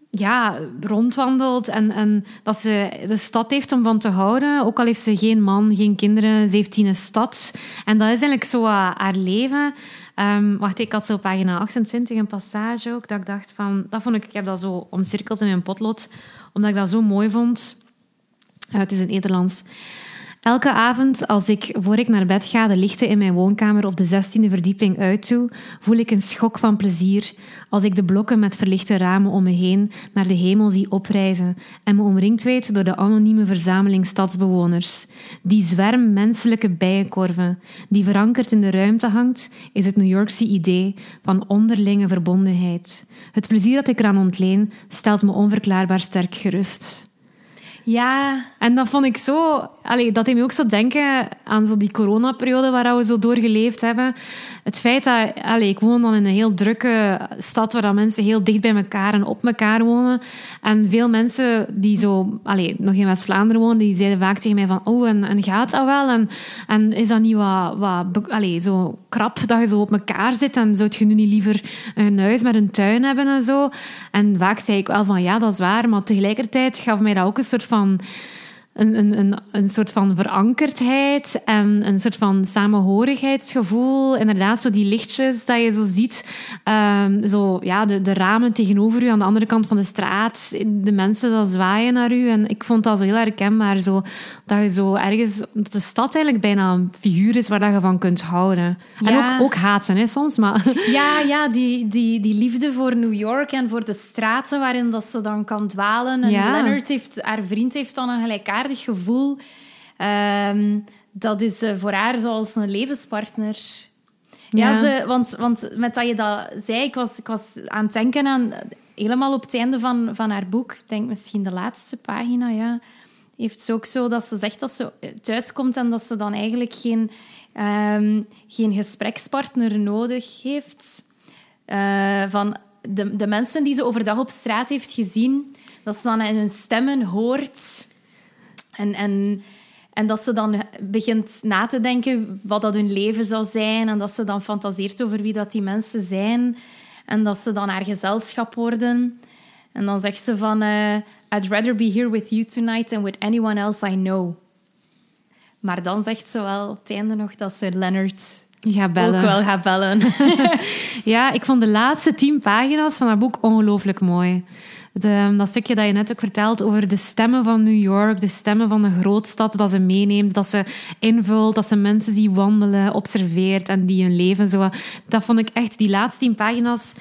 S2: ja, rondwandelt en, en dat ze de stad heeft om van te houden. Ook al heeft ze geen man, geen kinderen, ze heeft een stad. En dat is eigenlijk zo haar leven. Um, wacht, ik had zo op pagina 28 een passage ook, dat ik dacht van... Dat vond ik, ik heb dat zo omcirkeld in mijn potlood, omdat ik dat zo mooi vond. Uh, het is in het Nederlands. Elke avond als ik, voor ik naar bed ga, de lichten in mijn woonkamer op de zestiende verdieping uitdoe, voel ik een schok van plezier als ik de blokken met verlichte ramen om me heen naar de hemel zie oprijzen en me omringd weet door de anonieme verzameling stadsbewoners. Die zwerm menselijke bijenkorven, die verankerd in de ruimte hangt, is het New Yorkse idee van onderlinge verbondenheid. Het plezier dat ik eraan ontleen, stelt me onverklaarbaar sterk gerust.
S1: Ja.
S2: En dat vond ik zo... Allee, dat deed me ook zo denken aan zo die coronaperiode waar we zo door geleefd hebben. Het feit dat... Allee, ik woon dan in een heel drukke stad waar mensen heel dicht bij elkaar en op elkaar wonen. En veel mensen die zo... Allee, nog in West-Vlaanderen wonen, die zeiden vaak tegen mij van... Oh, en, en gaat dat wel? En, en is dat niet wat... wat allee, zo krap dat je zo op elkaar zit? En zou je nu niet liever een huis met een tuin hebben en zo? En vaak zei ik wel van... Ja, dat is waar. Maar tegelijkertijd gaf mij dat ook een soort van een, een, een, een soort van verankerdheid en een soort van samenhorigheidsgevoel. Inderdaad, zo die lichtjes dat je zo ziet. Um, zo, ja, de, de ramen tegenover u aan de andere kant van de straat. De mensen dat zwaaien naar u. En ik vond dat zo heel herkenbaar. Zo, dat je zo ergens... Dat de stad eigenlijk bijna een figuur is waar dat je van kunt houden. En ook, ook haten, hè, soms. Maar...
S1: Ja, ja die, die, die liefde voor New York en voor de straten waarin dat ze dan kan dwalen. En ja. Leonard heeft... Haar vriend heeft dan een gelijkaardig gevoel. Um, dat is uh, voor haar zoals een levenspartner. Ja, ja ze, want, want met dat je dat zei, ik was, ik was aan het denken aan... Helemaal op het einde van, van haar boek, ik denk misschien de laatste pagina, ja, heeft ze ook zo dat ze zegt dat ze thuiskomt en dat ze dan eigenlijk geen, um, geen gesprekspartner nodig heeft. Uh, van de, de mensen die ze overdag op straat heeft gezien, dat ze dan in hun stemmen hoort en, en, en dat ze dan begint na te denken wat dat hun leven zou zijn. En dat ze dan fantaseert over wie dat die mensen zijn. En dat ze dan haar gezelschap worden. En dan zegt ze van... Uh, I'd rather be here with you tonight than with anyone else I know. Maar dan zegt ze wel op het einde nog dat ze Leonard
S2: ook
S1: wel gaat bellen.
S2: ja, ik vond de laatste tien pagina's van dat boek ongelooflijk mooi. De, dat stukje dat je net ook vertelt over de stemmen van New York, de stemmen van de grootstad, dat ze meeneemt, dat ze invult, dat ze mensen ziet wandelen, observeert en die hun leven zo. Dat vond ik echt, die laatste tien pagina's,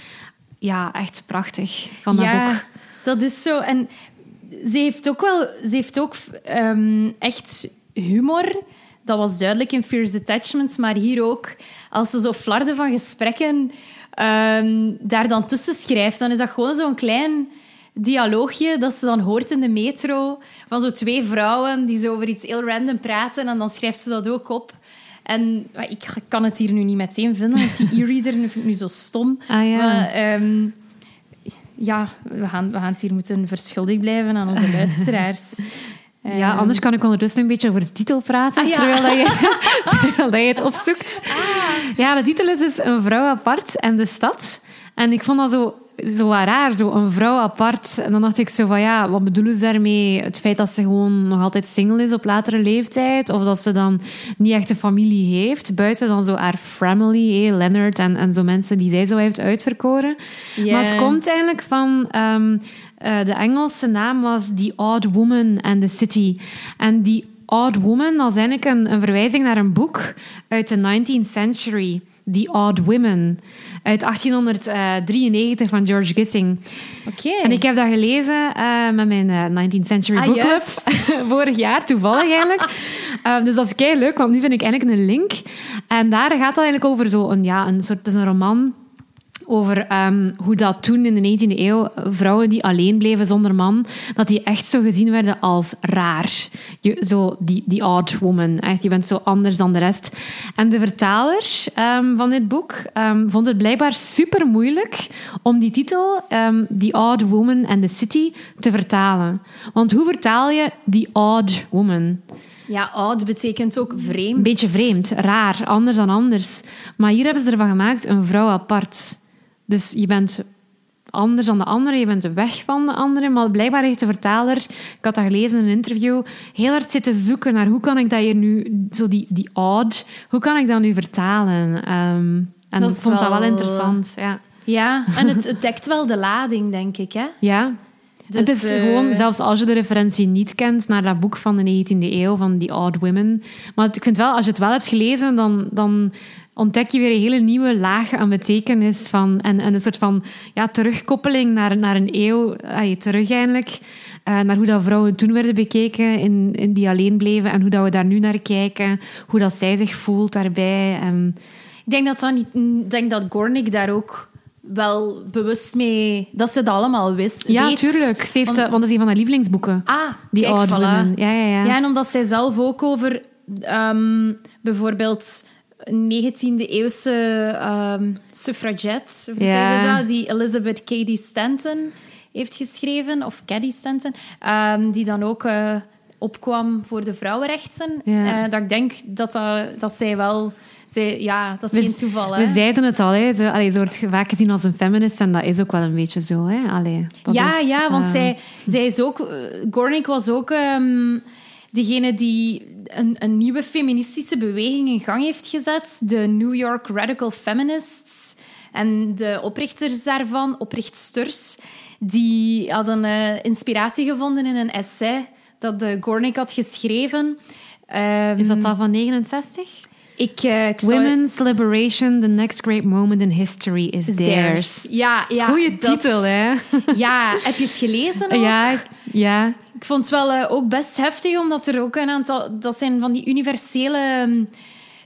S2: ja, echt prachtig van dat
S1: ja,
S2: boek.
S1: dat is zo. En ze heeft ook wel, ze heeft ook um, echt humor. Dat was duidelijk in Fierce Attachments, maar hier ook. Als ze zo flarden van gesprekken um, daar dan tussen schrijft, dan is dat gewoon zo'n klein dialoogje dat ze dan hoort in de metro van zo twee vrouwen die zo over iets heel random praten en dan schrijft ze dat ook op. En ik kan het hier nu niet meteen vinden, want die e-reader vind ik nu zo stom.
S2: Ah, ja.
S1: Maar, um, ja, we gaan, we gaan het hier moeten verschuldigd blijven aan onze luisteraars.
S2: Ja, ehm. anders kan ik ondertussen een beetje over de titel praten, ah, ja. terwijl, dat je, terwijl dat je het opzoekt. Ah. Ja, de titel is dus Een vrouw apart en de stad. En ik vond dat zo zo raar, zo een vrouw apart. En dan dacht ik zo van, ja, wat bedoelen ze daarmee? Het feit dat ze gewoon nog altijd single is op latere leeftijd? Of dat ze dan niet echt een familie heeft? Buiten dan zo haar family, hey, Leonard en, en zo mensen die zij zo heeft uitverkoren. Yeah. Maar het komt eigenlijk van... Um, uh, de Engelse naam was The Odd Woman and the City. En die Odd Woman, dat is eigenlijk een, een verwijzing naar een boek uit de 19th century. The Odd Women uit 1893 van George Gissing.
S1: Oké.
S2: En ik heb dat gelezen uh, met mijn uh, 19th Century ah, Book Club vorig jaar, toevallig eigenlijk. Uh, dus dat is kei leuk, want nu vind ik eigenlijk een link. En daar gaat het eigenlijk over zo een, ja, een soort, het is een roman over ehm, hoe dat toen in de 19e eeuw vrouwen die alleen bleven zonder man, dat die echt zo gezien werden als raar. Je, zo die, die odd woman. Echt, je bent zo anders dan de rest. En de vertaler ehm, van dit boek ehm, vond het blijkbaar super moeilijk om die titel, The Odd Woman and the City, te vertalen. Want hoe vertaal je die odd woman?
S1: Ja, oud betekent ook vreemd.
S2: Een beetje vreemd, raar, anders dan anders. Maar hier hebben ze ervan gemaakt een vrouw apart. Dus je bent anders dan de andere, je bent weg van de andere. Maar blijkbaar heeft de vertaler, ik had dat gelezen in een interview, heel hard zitten zoeken naar hoe kan ik dat hier nu, zo die, die odd, hoe kan ik dat nu vertalen? Um, en dat vond wel... dat wel interessant, ja.
S1: Ja, en het, het dekt wel de lading, denk ik, hè?
S2: Ja, dus, het is gewoon, eh, zelfs als je de referentie niet kent naar dat boek van de 19e eeuw, van The Odd Women. Maar ik vind wel, als je het wel hebt gelezen, dan, dan ontdek je weer een hele nieuwe laag aan betekenis. Van, en, en een soort van ja, terugkoppeling naar, naar een eeuw, ay, terug eindelijk. Uh, naar hoe dat vrouwen toen werden bekeken, in, in die alleen bleven. En hoe dat we daar nu naar kijken. Hoe dat zij zich voelt daarbij. En...
S1: Ik denk dat, ik denk dat Gornick daar ook wel bewust mee... Dat ze dat allemaal wist.
S2: Ja, weet. tuurlijk. Ze heeft, want, want dat is een van haar lievelingsboeken.
S1: Ah,
S2: die
S1: kijk,
S2: voilà. Ja, ja, ja.
S1: ja, en omdat zij zelf ook over... Um, bijvoorbeeld 19e-eeuwse um, suffragette, ja. zeg je dat? Die Elizabeth Cady Stanton heeft geschreven, of Cady Stanton, um, die dan ook uh, opkwam voor de vrouwenrechten. Uh, dat ik denk dat, dat, dat zij wel... Zij, ja, dat is
S2: we,
S1: geen toeval.
S2: We zeiden het al, hè. Zo, allee, ze wordt vaak gezien als een feminist en dat is ook wel een beetje zo. Hè. Allee, dat
S1: ja,
S2: is,
S1: ja, want
S2: uh...
S1: zij, zij is ook... Gornick was ook um, degene die een, een, nieuwe feministische beweging in gang heeft gezet. De New York Radical Feminists. En de oprichters daarvan, oprichtsters, die hadden uh, inspiratie gevonden in een essay dat de Gornick had geschreven. Um,
S2: is dat dan van 69?
S1: Ik, uh, ik
S2: Women's zou... Liberation, the next great moment in history is, is theirs. theirs.
S1: Ja, ja.
S2: Goeie dat... titel, hè?
S1: Ja, heb je het gelezen ook?
S2: Ja, ja.
S1: Ik vond het wel uh, ook best heftig, omdat er ook een aantal... Dat zijn van die universele um,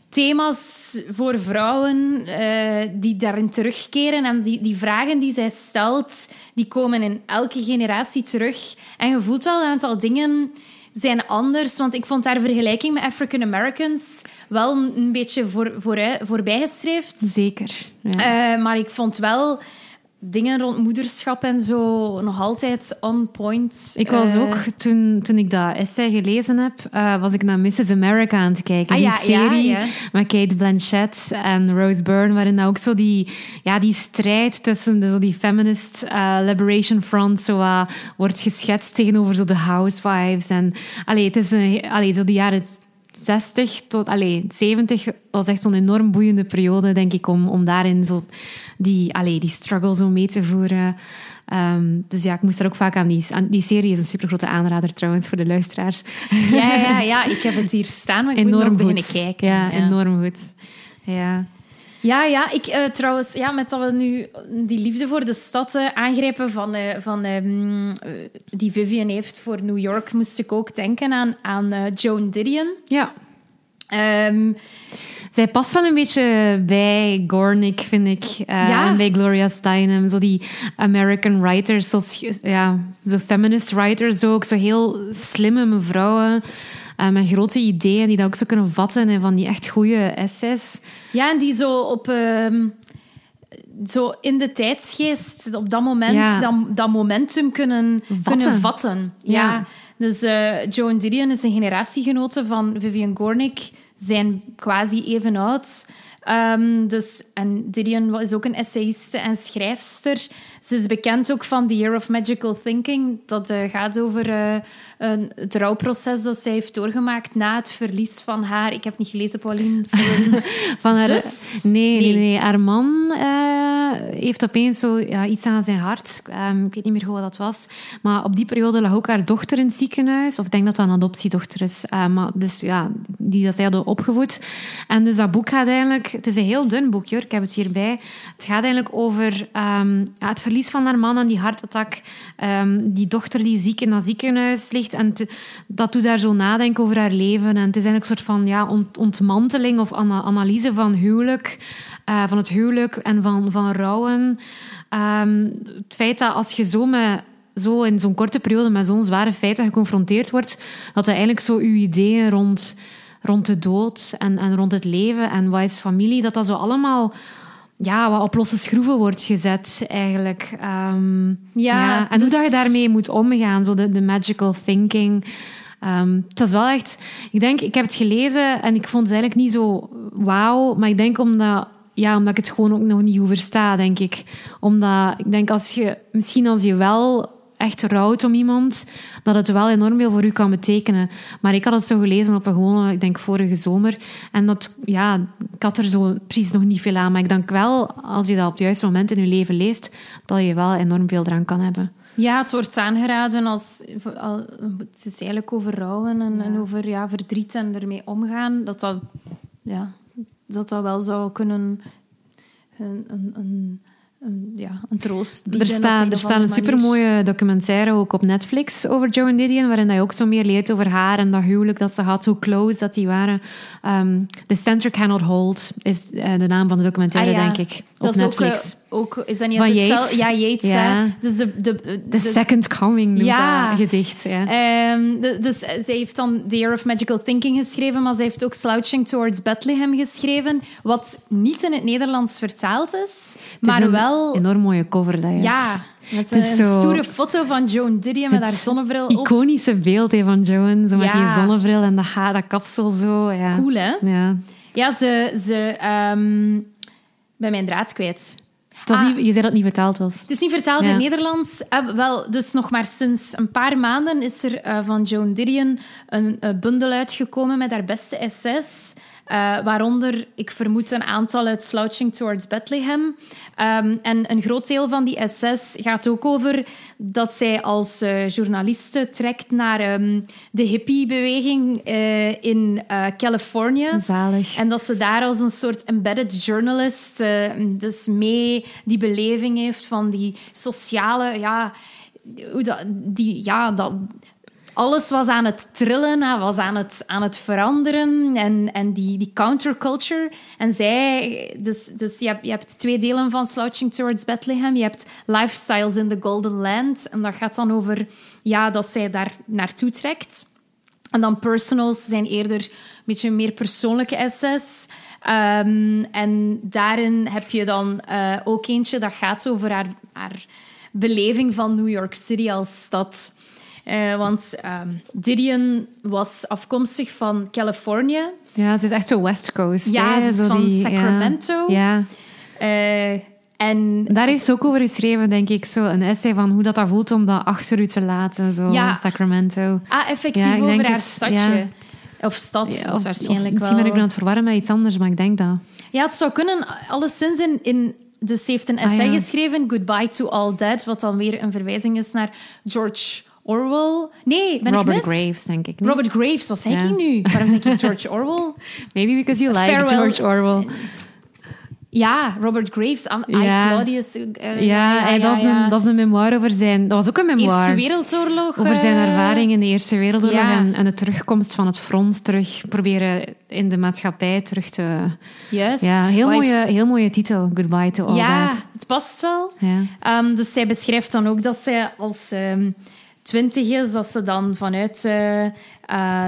S1: thema's voor vrouwen uh, die daarin terugkeren. En die, die vragen die zij stelt, die komen in elke generatie terug. En je voelt wel een aantal dingen zijn anders. Want ik vond daar vergelijking met African Americans wel een beetje voor, voor, voorbijgestreefd.
S2: Zeker. Ja.
S1: Uh, maar ik vond wel dingen rond moederschap en zo nog altijd on point.
S2: Ik was uh, ook, toen, toen ik dat essay gelezen heb, uh, was ik naar Mrs. America aan het kijken.
S1: Ah,
S2: die
S1: ja,
S2: serie
S1: ja, ja.
S2: met Kate Blanchett en Rose Byrne, waarin ook zo die, ja, die strijd tussen de, zo die feminist uh, liberation front zo, wordt geschetst tegenover zo de housewives. En, allee, het is een, allee, zo die jaren 60 tot allee, 70 was echt zo'n enorm boeiende periode, denk ik, om, om daarin zo die, allee, die struggle zo mee te voeren. Um, dus ja, ik moest er ook vaak aan die... Aan, die serie is een supergrote aanrader trouwens voor de luisteraars.
S1: Ja, ja, ja, ik heb het hier staan, maar ik
S2: enorm
S1: moet nog beginnen kijken.
S2: Ja, ja, enorm goed. Ja.
S1: Ja, ja, ik uh, trouwens, ja, met dat we nu die liefde voor de stad uh, aangrijpen van, uh, van um, die Vivian heeft voor New York, moest ik ook denken aan, aan Joan Didion.
S2: Ja.
S1: Um,
S2: zij past wel een beetje bij Gornick, vind ik. Uh,
S1: ja.
S2: En bij Gloria Steinem. Zo die American writers, zoals, ja, zo feminist writers ook. Zo heel slimme mevrouwen. Uh, met grote ideeën die dat ook zo kunnen vatten. En van die echt goede essays.
S1: Ja, en die zo op... Uh, zo in de tijdsgeest, op dat moment,
S2: Ja.
S1: dat, dat momentum kunnen
S2: Vatten.
S1: kunnen vatten. Ja.
S2: Ja.
S1: Dus eh Joan Didion is een generatiegenote van Vivian Gornick. Zijn quasi even oud. Ehm, dus, en Didion is ook een essayiste en schrijfster. Ze is bekend ook van The Year of Magical Thinking. Dat eh, gaat over eh, een, het rouwproces dat zij heeft doorgemaakt na het verlies van haar... Ik heb niet gelezen, Pauline. Van,
S2: Van haar,
S1: zus?
S2: Nee, nee, nee. Haar man eh, heeft opeens zo, ja, iets aan zijn hart. Ehm, ik weet niet meer wat dat was. Maar op die periode lag ook haar dochter in het ziekenhuis. Of ik denk dat dat een adoptiedochter is. Eh, maar dus ja, die dat zij hadden opgevoed. En dus dat boek gaat eigenlijk... Het is een heel dun boek, hoor. Ik heb het hierbij. Het gaat eigenlijk over ehm, ja, het verlies van haar man aan die hartattack. Um, die dochter die ziek in dat ziekenhuis ligt. En dat doet haar zo nadenken over haar leven. En het is eigenlijk een soort van ja, ontmanteling of analyse van huwelijk. Uh, van het huwelijk en van, van rouwen. Um, het feit dat als je zo met zo in zo'n korte periode met zo'n zware feiten geconfronteerd wordt, dat eigenlijk zo uw ideeën rond, rond de dood en, en rond het leven en wat is familie, dat dat zo allemaal ja, wat op losse schroeven wordt gezet, eigenlijk. Um, ja, ja, En dus... hoe dat je daarmee moet omgaan, zo de, de magical thinking. Um, het is wel echt... Ik denk, ik heb het gelezen en ik vond het eigenlijk niet zo wauw, maar ik denk omdat ja, omdat ik het gewoon ook nog niet goed versta, denk ik. Omdat ik denk, als je, misschien als je wel echt rouwt om iemand, dat het wel enorm veel voor u kan betekenen. Maar ik had het zo gelezen op een gewone, ik denk vorige zomer. En dat, ja, ik had er zo precies nog niet veel aan. Maar ik denk wel, als je dat op het juiste moment in je leven leest, dat je wel enorm veel eraan kan hebben.
S1: Ja, het wordt aangeraden als... Het is eigenlijk over rouwen en, en over ja, verdriet en ermee omgaan. Dat dat, ja, dat, dat wel zou kunnen... een, een een, ja, een troost
S2: Er staat, er staat een supermooie documentaire ook op Netflix over Joan Didion, waarin je ook zo meer leert over haar en dat huwelijk dat ze had, hoe close dat die waren. Um, The Center Cannot Hold is uh, de naam van de documentaire, ah, ja. denk ik, op dat Netflix.
S1: Is ook, uh, ook, is dat niet van Yates? Ja, Yates. Ja. Dus de, de,
S2: de, The Second Coming noemt ja. dat gedicht.
S1: Ja. Um, de, dus zij heeft dan The Year of Magical Thinking geschreven, maar zij heeft ook Slouching Towards Bethlehem geschreven, wat niet in het Nederlands vertaald is, maar wel
S2: een enorm mooie cover dat je
S1: ja, Met een, zo... stoere foto van Joan Didion met haar zonnebril
S2: op. Iconische beeld van Joan, zo met die zonnebril en dat haar, dat kapsel zo. Ja.
S1: Cool, hè? Ja, ja ze... ze um, ben mijn draad kwijt.
S2: Ah, niet, je zei dat het niet vertaald was.
S1: Het is niet vertaald in Nederlands. Uh, wel, dus nog maar sinds een paar maanden is er uh, van Joan Didion een uh, bundel uitgekomen met haar beste essays. Uh, waaronder, ik vermoed, een aantal uit Slouching Towards Bethlehem. Um, en een groot deel van die SS gaat ook over dat zij als uh, journaliste trekt naar um, de hippiebeweging uh, in Californië.
S2: Zalig.
S1: En dat ze daar als een soort embedded journalist dus mee die beleving heeft van die sociale... Ja, hoe dat, die, ja, dat, alles was aan het trillen, was aan het, aan het veranderen. En, en die, die counterculture. En zij... Dus, dus je, hebt, je hebt twee delen van Slouching Towards Bethlehem. Je hebt Lifestyles in the Golden Land. En dat gaat dan over ja, dat zij daar naartoe trekt. En dan personals zijn eerder een beetje meer persoonlijke essays. Um, en daarin heb je dan uh, ook eentje dat gaat over haar, haar beleving van New York City als stad. Uh, want um, Didion was afkomstig van Californië.
S2: Ja, ze is echt zo West Coast.
S1: Ja, ze is van Sacramento.
S2: Ja.
S1: Uh, en
S2: daar heeft ze ook over geschreven, denk ik, zo een essay van hoe dat, dat voelt om dat achter u te laten, zo ja. Sacramento.
S1: Ah, effectief over haar stadje. Of stad, ja, of, waarschijnlijk
S2: of, Misschien ben ik aan het verwarren met iets anders, maar ik denk dat.
S1: Ja, het zou kunnen, alleszins in, in dus ze heeft een essay ah, geschreven, Goodbye to All Dead, wat dan weer een verwijzing is naar George Orwell. Nee, ben
S2: Robert
S1: ik
S2: mis? Graves, denk ik.
S1: Robert Graves, wat ja. ik nu? Waarom denk ik George Orwell?
S2: Maybe because you like Farewell. George Orwell.
S1: Ja, Robert Graves, I, ja. Claudius. Uh,
S2: ja, ja, ja, dat, is een, dat is een memoir over zijn... Dat was ook een memoir.
S1: Eerste Wereldoorlog.
S2: Over zijn eh, ervaring in de Eerste Wereldoorlog en, en, de terugkomst van het front terug proberen in de maatschappij terug te...
S1: Juist.
S2: Ja, heel, mooie, heel mooie titel, Goodbye to All
S1: ja,
S2: That.
S1: het past wel. Ja. Um, dus zij beschrijft dan ook dat zij als... Um, twintig is, dat ze dan vanuit uh, uh,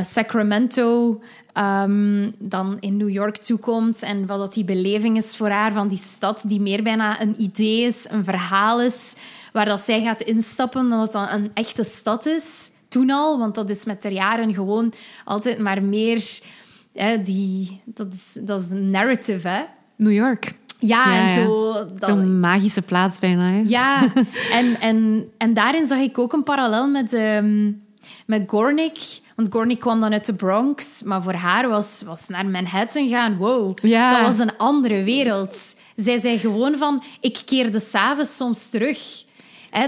S1: Sacramento um, dan in New York toekomt en wat dat die beleving is voor haar van die stad, die meer bijna een idee is, een verhaal is, waar dat zij gaat instappen, dat het dan een echte stad is. Toen al, want dat is met de jaren gewoon altijd maar meer... Hè, die, dat, is, dat is een narrative, hè.
S2: New York.
S1: Ja, en zo...
S2: Zo'n magische plaats bijna. Hè?
S1: Ja, en, en, en daarin zag ik ook een parallel met, um, met Gornick. Want Gornick kwam dan uit de Bronx, maar voor haar was, was naar Manhattan gaan. Wow, ja. dat was een andere wereld. Zij zei gewoon van, ik keerde s'avonds soms terug...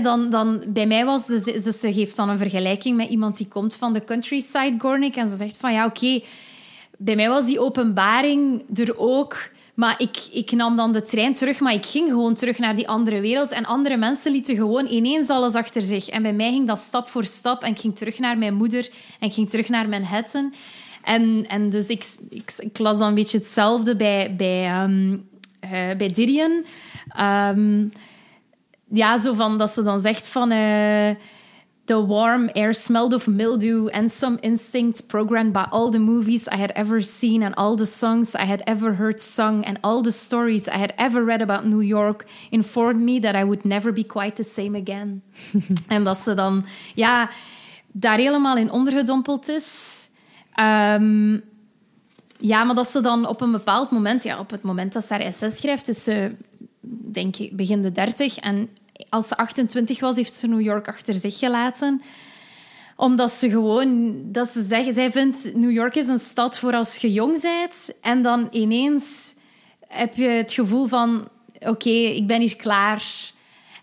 S1: dan, dan, bij mij was ze, ze, geeft dan een vergelijking met iemand die komt van de countryside Gornick en ze zegt van ja, oké, bij mij was die openbaring er ook. Maar ik, ik nam dan de trein terug, maar ik ging gewoon terug naar die andere wereld. En andere mensen lieten gewoon ineens alles achter zich. En bij mij ging dat stap voor stap. En ik ging terug naar mijn moeder en ik ging terug naar Manhattan. En, en dus ik, ik, las dan een beetje hetzelfde bij, bij, um, uh, bij Didion. Um, ja, zo van dat ze dan zegt van... Uh, the warm air smelled of mildew and some instinct programmed by all the movies I had ever seen and all the songs I had ever heard sung and all the stories I had ever read about New York informed me that I would never be quite the same again. en dat ze dan, ja, daar helemaal in ondergedompeld is. Um, ja, maar dat ze dan op een bepaald moment, ja, op het moment dat ze haar SS schrijft, is ze, denk ik, begin de dertig. En als ze 28 was, heeft ze New York achter zich gelaten. Omdat ze gewoon, dat ze zeggen, zij vindt New York is een stad voor als je jong bent. En dan ineens heb je het gevoel van, oké, ik ben hier klaar.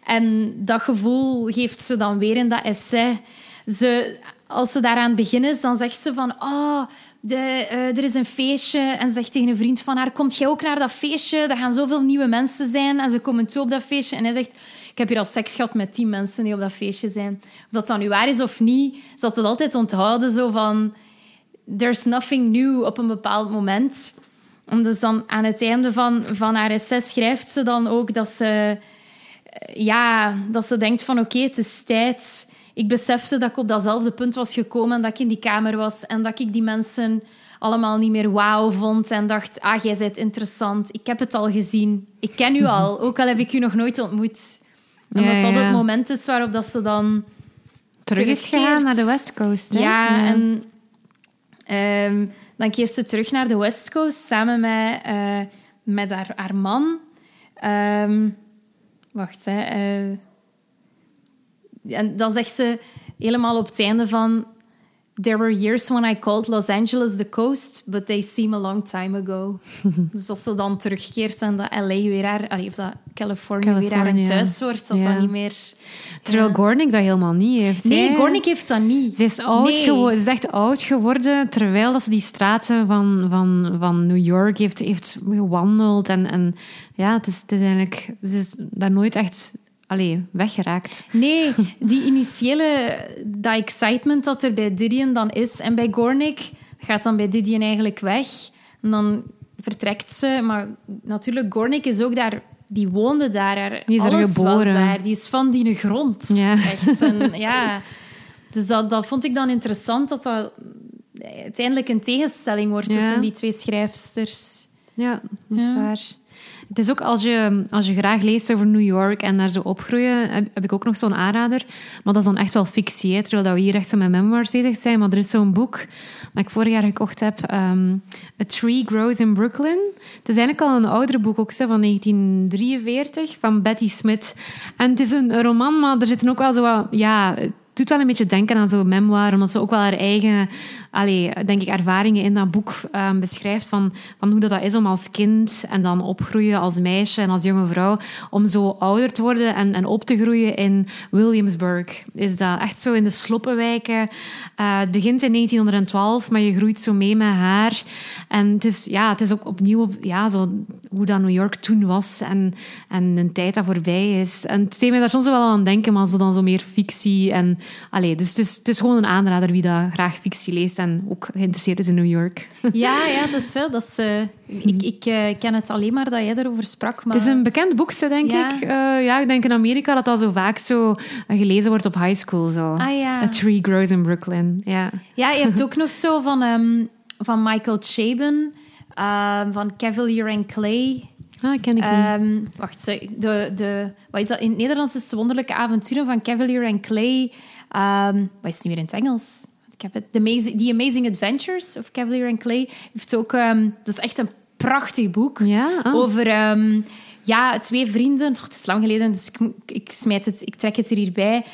S1: En dat gevoel geeft ze dan weer in dat essay. Ze, als ze daaraan beginnen, dan zegt ze van, oh, de, uh, er is een feestje. En zegt tegen een vriend van haar, komt jij ook naar dat feestje? Er gaan zoveel nieuwe mensen zijn. En ze komen toe op dat feestje. En hij zegt, ik heb hier al seks gehad met tien mensen die op dat feestje zijn. Of dat dan nu waar is of niet, had het altijd onthouden zo van... There's nothing new op een bepaald moment. En dus dan aan het einde van, van haar essay schrijft ze dan ook dat ze... Ja, dat ze denkt van oké, het is tijd. Ik besefte dat ik op datzelfde punt was gekomen en dat ik in die kamer was en dat ik die mensen allemaal niet meer wauw vond en dacht, ah, jij bent interessant. Ik heb het al gezien. Ik ken u al, ook al heb ik u nog nooit ontmoet. En ja, dat dat het moment is waarop dat ze dan...
S2: Terug is gegaan naar de West Coast. Hè?
S1: Ja, ja, en um, dan keert ze terug naar de West Coast samen met, uh, met haar, haar man. Um, wacht, hè. Uh, en dan zegt ze helemaal op het einde van... There were years when I called Los Angeles the coast, but they seem a long time ago. dus als ze dan terugkeert en dat LA weer haar, of dat Californië, California. weer haar thuis wordt, dat ja. dat niet meer.
S2: Terwijl uh, Gornick dat helemaal niet heeft.
S1: Nee, Gornick heeft dat niet.
S2: Ze is oud nee. ze is echt oud geworden, terwijl dat ze die straten van, van, van New York heeft, heeft gewandeld. En, en ja, het is, het is eigenlijk, ze is daar nooit echt allee, weggeraakt.
S1: Nee, die initiële dat excitement dat er bij Didion dan is en bij Gornick gaat dan bij Didion eigenlijk weg. En dan vertrekt ze. Maar natuurlijk, Gornick is ook daar... Die woonde daar. Die is er geboren. daar. Die is van die grond. Ja. Echt. En, ja. Dus dat, dat vond ik dan interessant, dat dat uiteindelijk een tegenstelling wordt ja. tussen die twee schrijfsters.
S2: Ja, dat is ja. waar. Het is ook als je, als je graag leest over New York en daar zo opgroeien, heb, ik ook nog zo'n aanrader. Maar dat is dan echt wel fictie, terwijl we hier echt zo met memoirs bezig zijn. Maar er is zo'n boek dat ik vorig jaar gekocht heb, um, A Tree Grows in Brooklyn. Het is eigenlijk al een oudere boek, ook van 1943, van Betty Smith. En het is een roman, maar er zitten ook wel zo wat... Ja, doet wel een beetje denken aan zo'n memoir, omdat ze ook wel haar eigen allee, denk ik, ervaringen in dat boek um, beschrijft van, van hoe dat, dat is om als kind en dan opgroeien als meisje en als jonge vrouw, om zo ouder te worden en, en op te groeien in Williamsburg. Is dat echt zo in de sloppenwijken. Uh, het begint in 1912, maar je groeit zo mee met haar. En het is, ja, het is ook opnieuw ja, zo, hoe dat New York toen was en, en een tijd dat voorbij is. En het deed mij daar soms wel aan denken, maar zo dan zo meer fictie. En, allee, dus het is, het is gewoon een aanrader wie dat graag fictie leest en ook geïnteresseerd is in New York.
S1: Ja, ja dat is, dat is, uh, ik, ik uh, ken het alleen maar dat jij erover sprak. Maar...
S2: Het is een bekend boek, denk ja. ik. Uh, ja, ik denk in Amerika dat dat zo vaak zo gelezen wordt op high school. Zo.
S1: Ah, ja.
S2: A Tree Grows in Brooklyn. Ja,
S1: ja je hebt ook nog zo van, um, van Michael Chabon, um, van Cavalier and Clay...
S2: Ah, ken ik
S1: um, wacht, de, de, wat is dat? In het Nederlands is de wonderlijke avonturen van Cavalier and Clay. Um, wat is het nu weer in het Engels? Ik heb het. The Amazing, The Amazing Adventures of Cavalier and Clay heeft ook... Um, dat is echt een prachtig boek.
S2: Ja?
S1: Ah. Over... Um, ja, twee vrienden, het is lang geleden, dus ik, ik, smijt het, ik trek het er hierbij,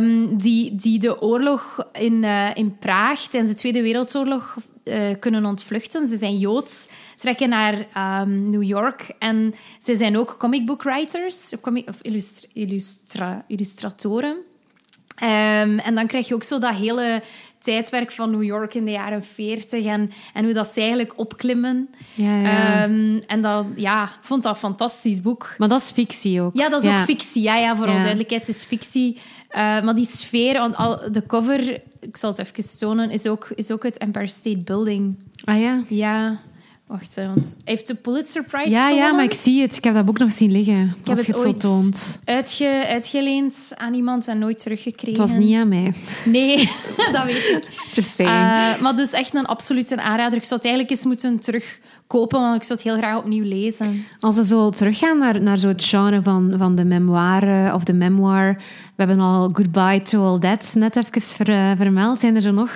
S1: um, die, die de oorlog in, uh, in Praag tijdens de Tweede Wereldoorlog uh, kunnen ontvluchten. Ze zijn Joods, trekken naar um, New York en ze zijn ook comic book writers, of, comic, of illustra, illustratoren. Um, en dan krijg je ook zo dat hele tijdperk van New York in de jaren 40 en, en hoe dat ze eigenlijk opklimmen.
S2: Ja, ja.
S1: Ehm, en dat, ja, ik vond dat een fantastisch boek.
S2: maar dat is fictie ook.
S1: Ja, dat is ook fictie. Ja, ja voor alle
S2: Ja.
S1: duidelijkheid, het is fictie. Eh, maar die sfeer, want al, de cover, ik zal het even tonen, is ook, is ook het Empire State Building.
S2: Ah ja.
S1: Ja, wacht, hè, want hij heeft de Pulitzer Prize
S2: Ja, ja,
S1: gewonnen.
S2: maar ik zie het. Ik heb dat boek nog zien liggen.
S1: heb
S2: als je
S1: het
S2: zo
S1: ooit
S2: toont.
S1: Uitge, uitgeleend aan iemand en nooit teruggekregen.
S2: Het was niet aan mij.
S1: Nee, dat weet ik.
S2: Just saying.
S1: Eh, maar dus echt een absolute aanrader. Ik zou het eigenlijk eens moeten terugkopen, want ik zou het heel graag opnieuw lezen.
S2: Als we zo teruggaan naar, naar zo het genre van, van de memoire of de memoir. We hebben al Goodbye to All That net even ver- eh, vermeld. Zijn er zo nog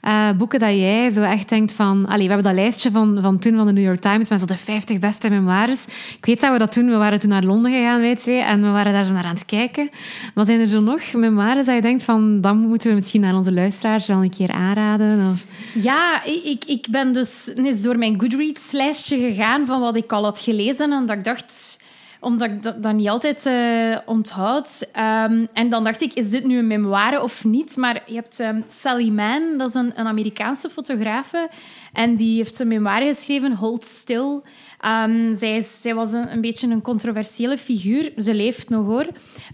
S2: eh, boeken dat jij zo echt denkt van... We hebben dat lijstje van, van toen van de New York Times met zo de 50 beste memoires. Ik weet dat we dat toen... We waren toen naar Londen gegaan, wij twee. En we waren daar zo naar aan het kijken. Maar zijn er zo nog memoires dat je denkt van... Dan moeten we misschien naar onze luisteraars wel een keer aanraden? Of...
S1: Ja, ik, ik- ik ben dus eens door mijn Goodreads-lijstje gegaan van wat ik al had gelezen. En dat ik dacht, omdat ik dat, dat niet altijd eh, onthoud. Ehm, en dan dacht ik, is dit nu een memoire of niet? Maar je hebt ehm, Sally Mann, dat is een, een Amerikaanse fotografe. En die heeft een memoire geschreven, Hold Still. Ehm, zij, was een, een beetje een controversiële figuur. Ze leeft nog hoor.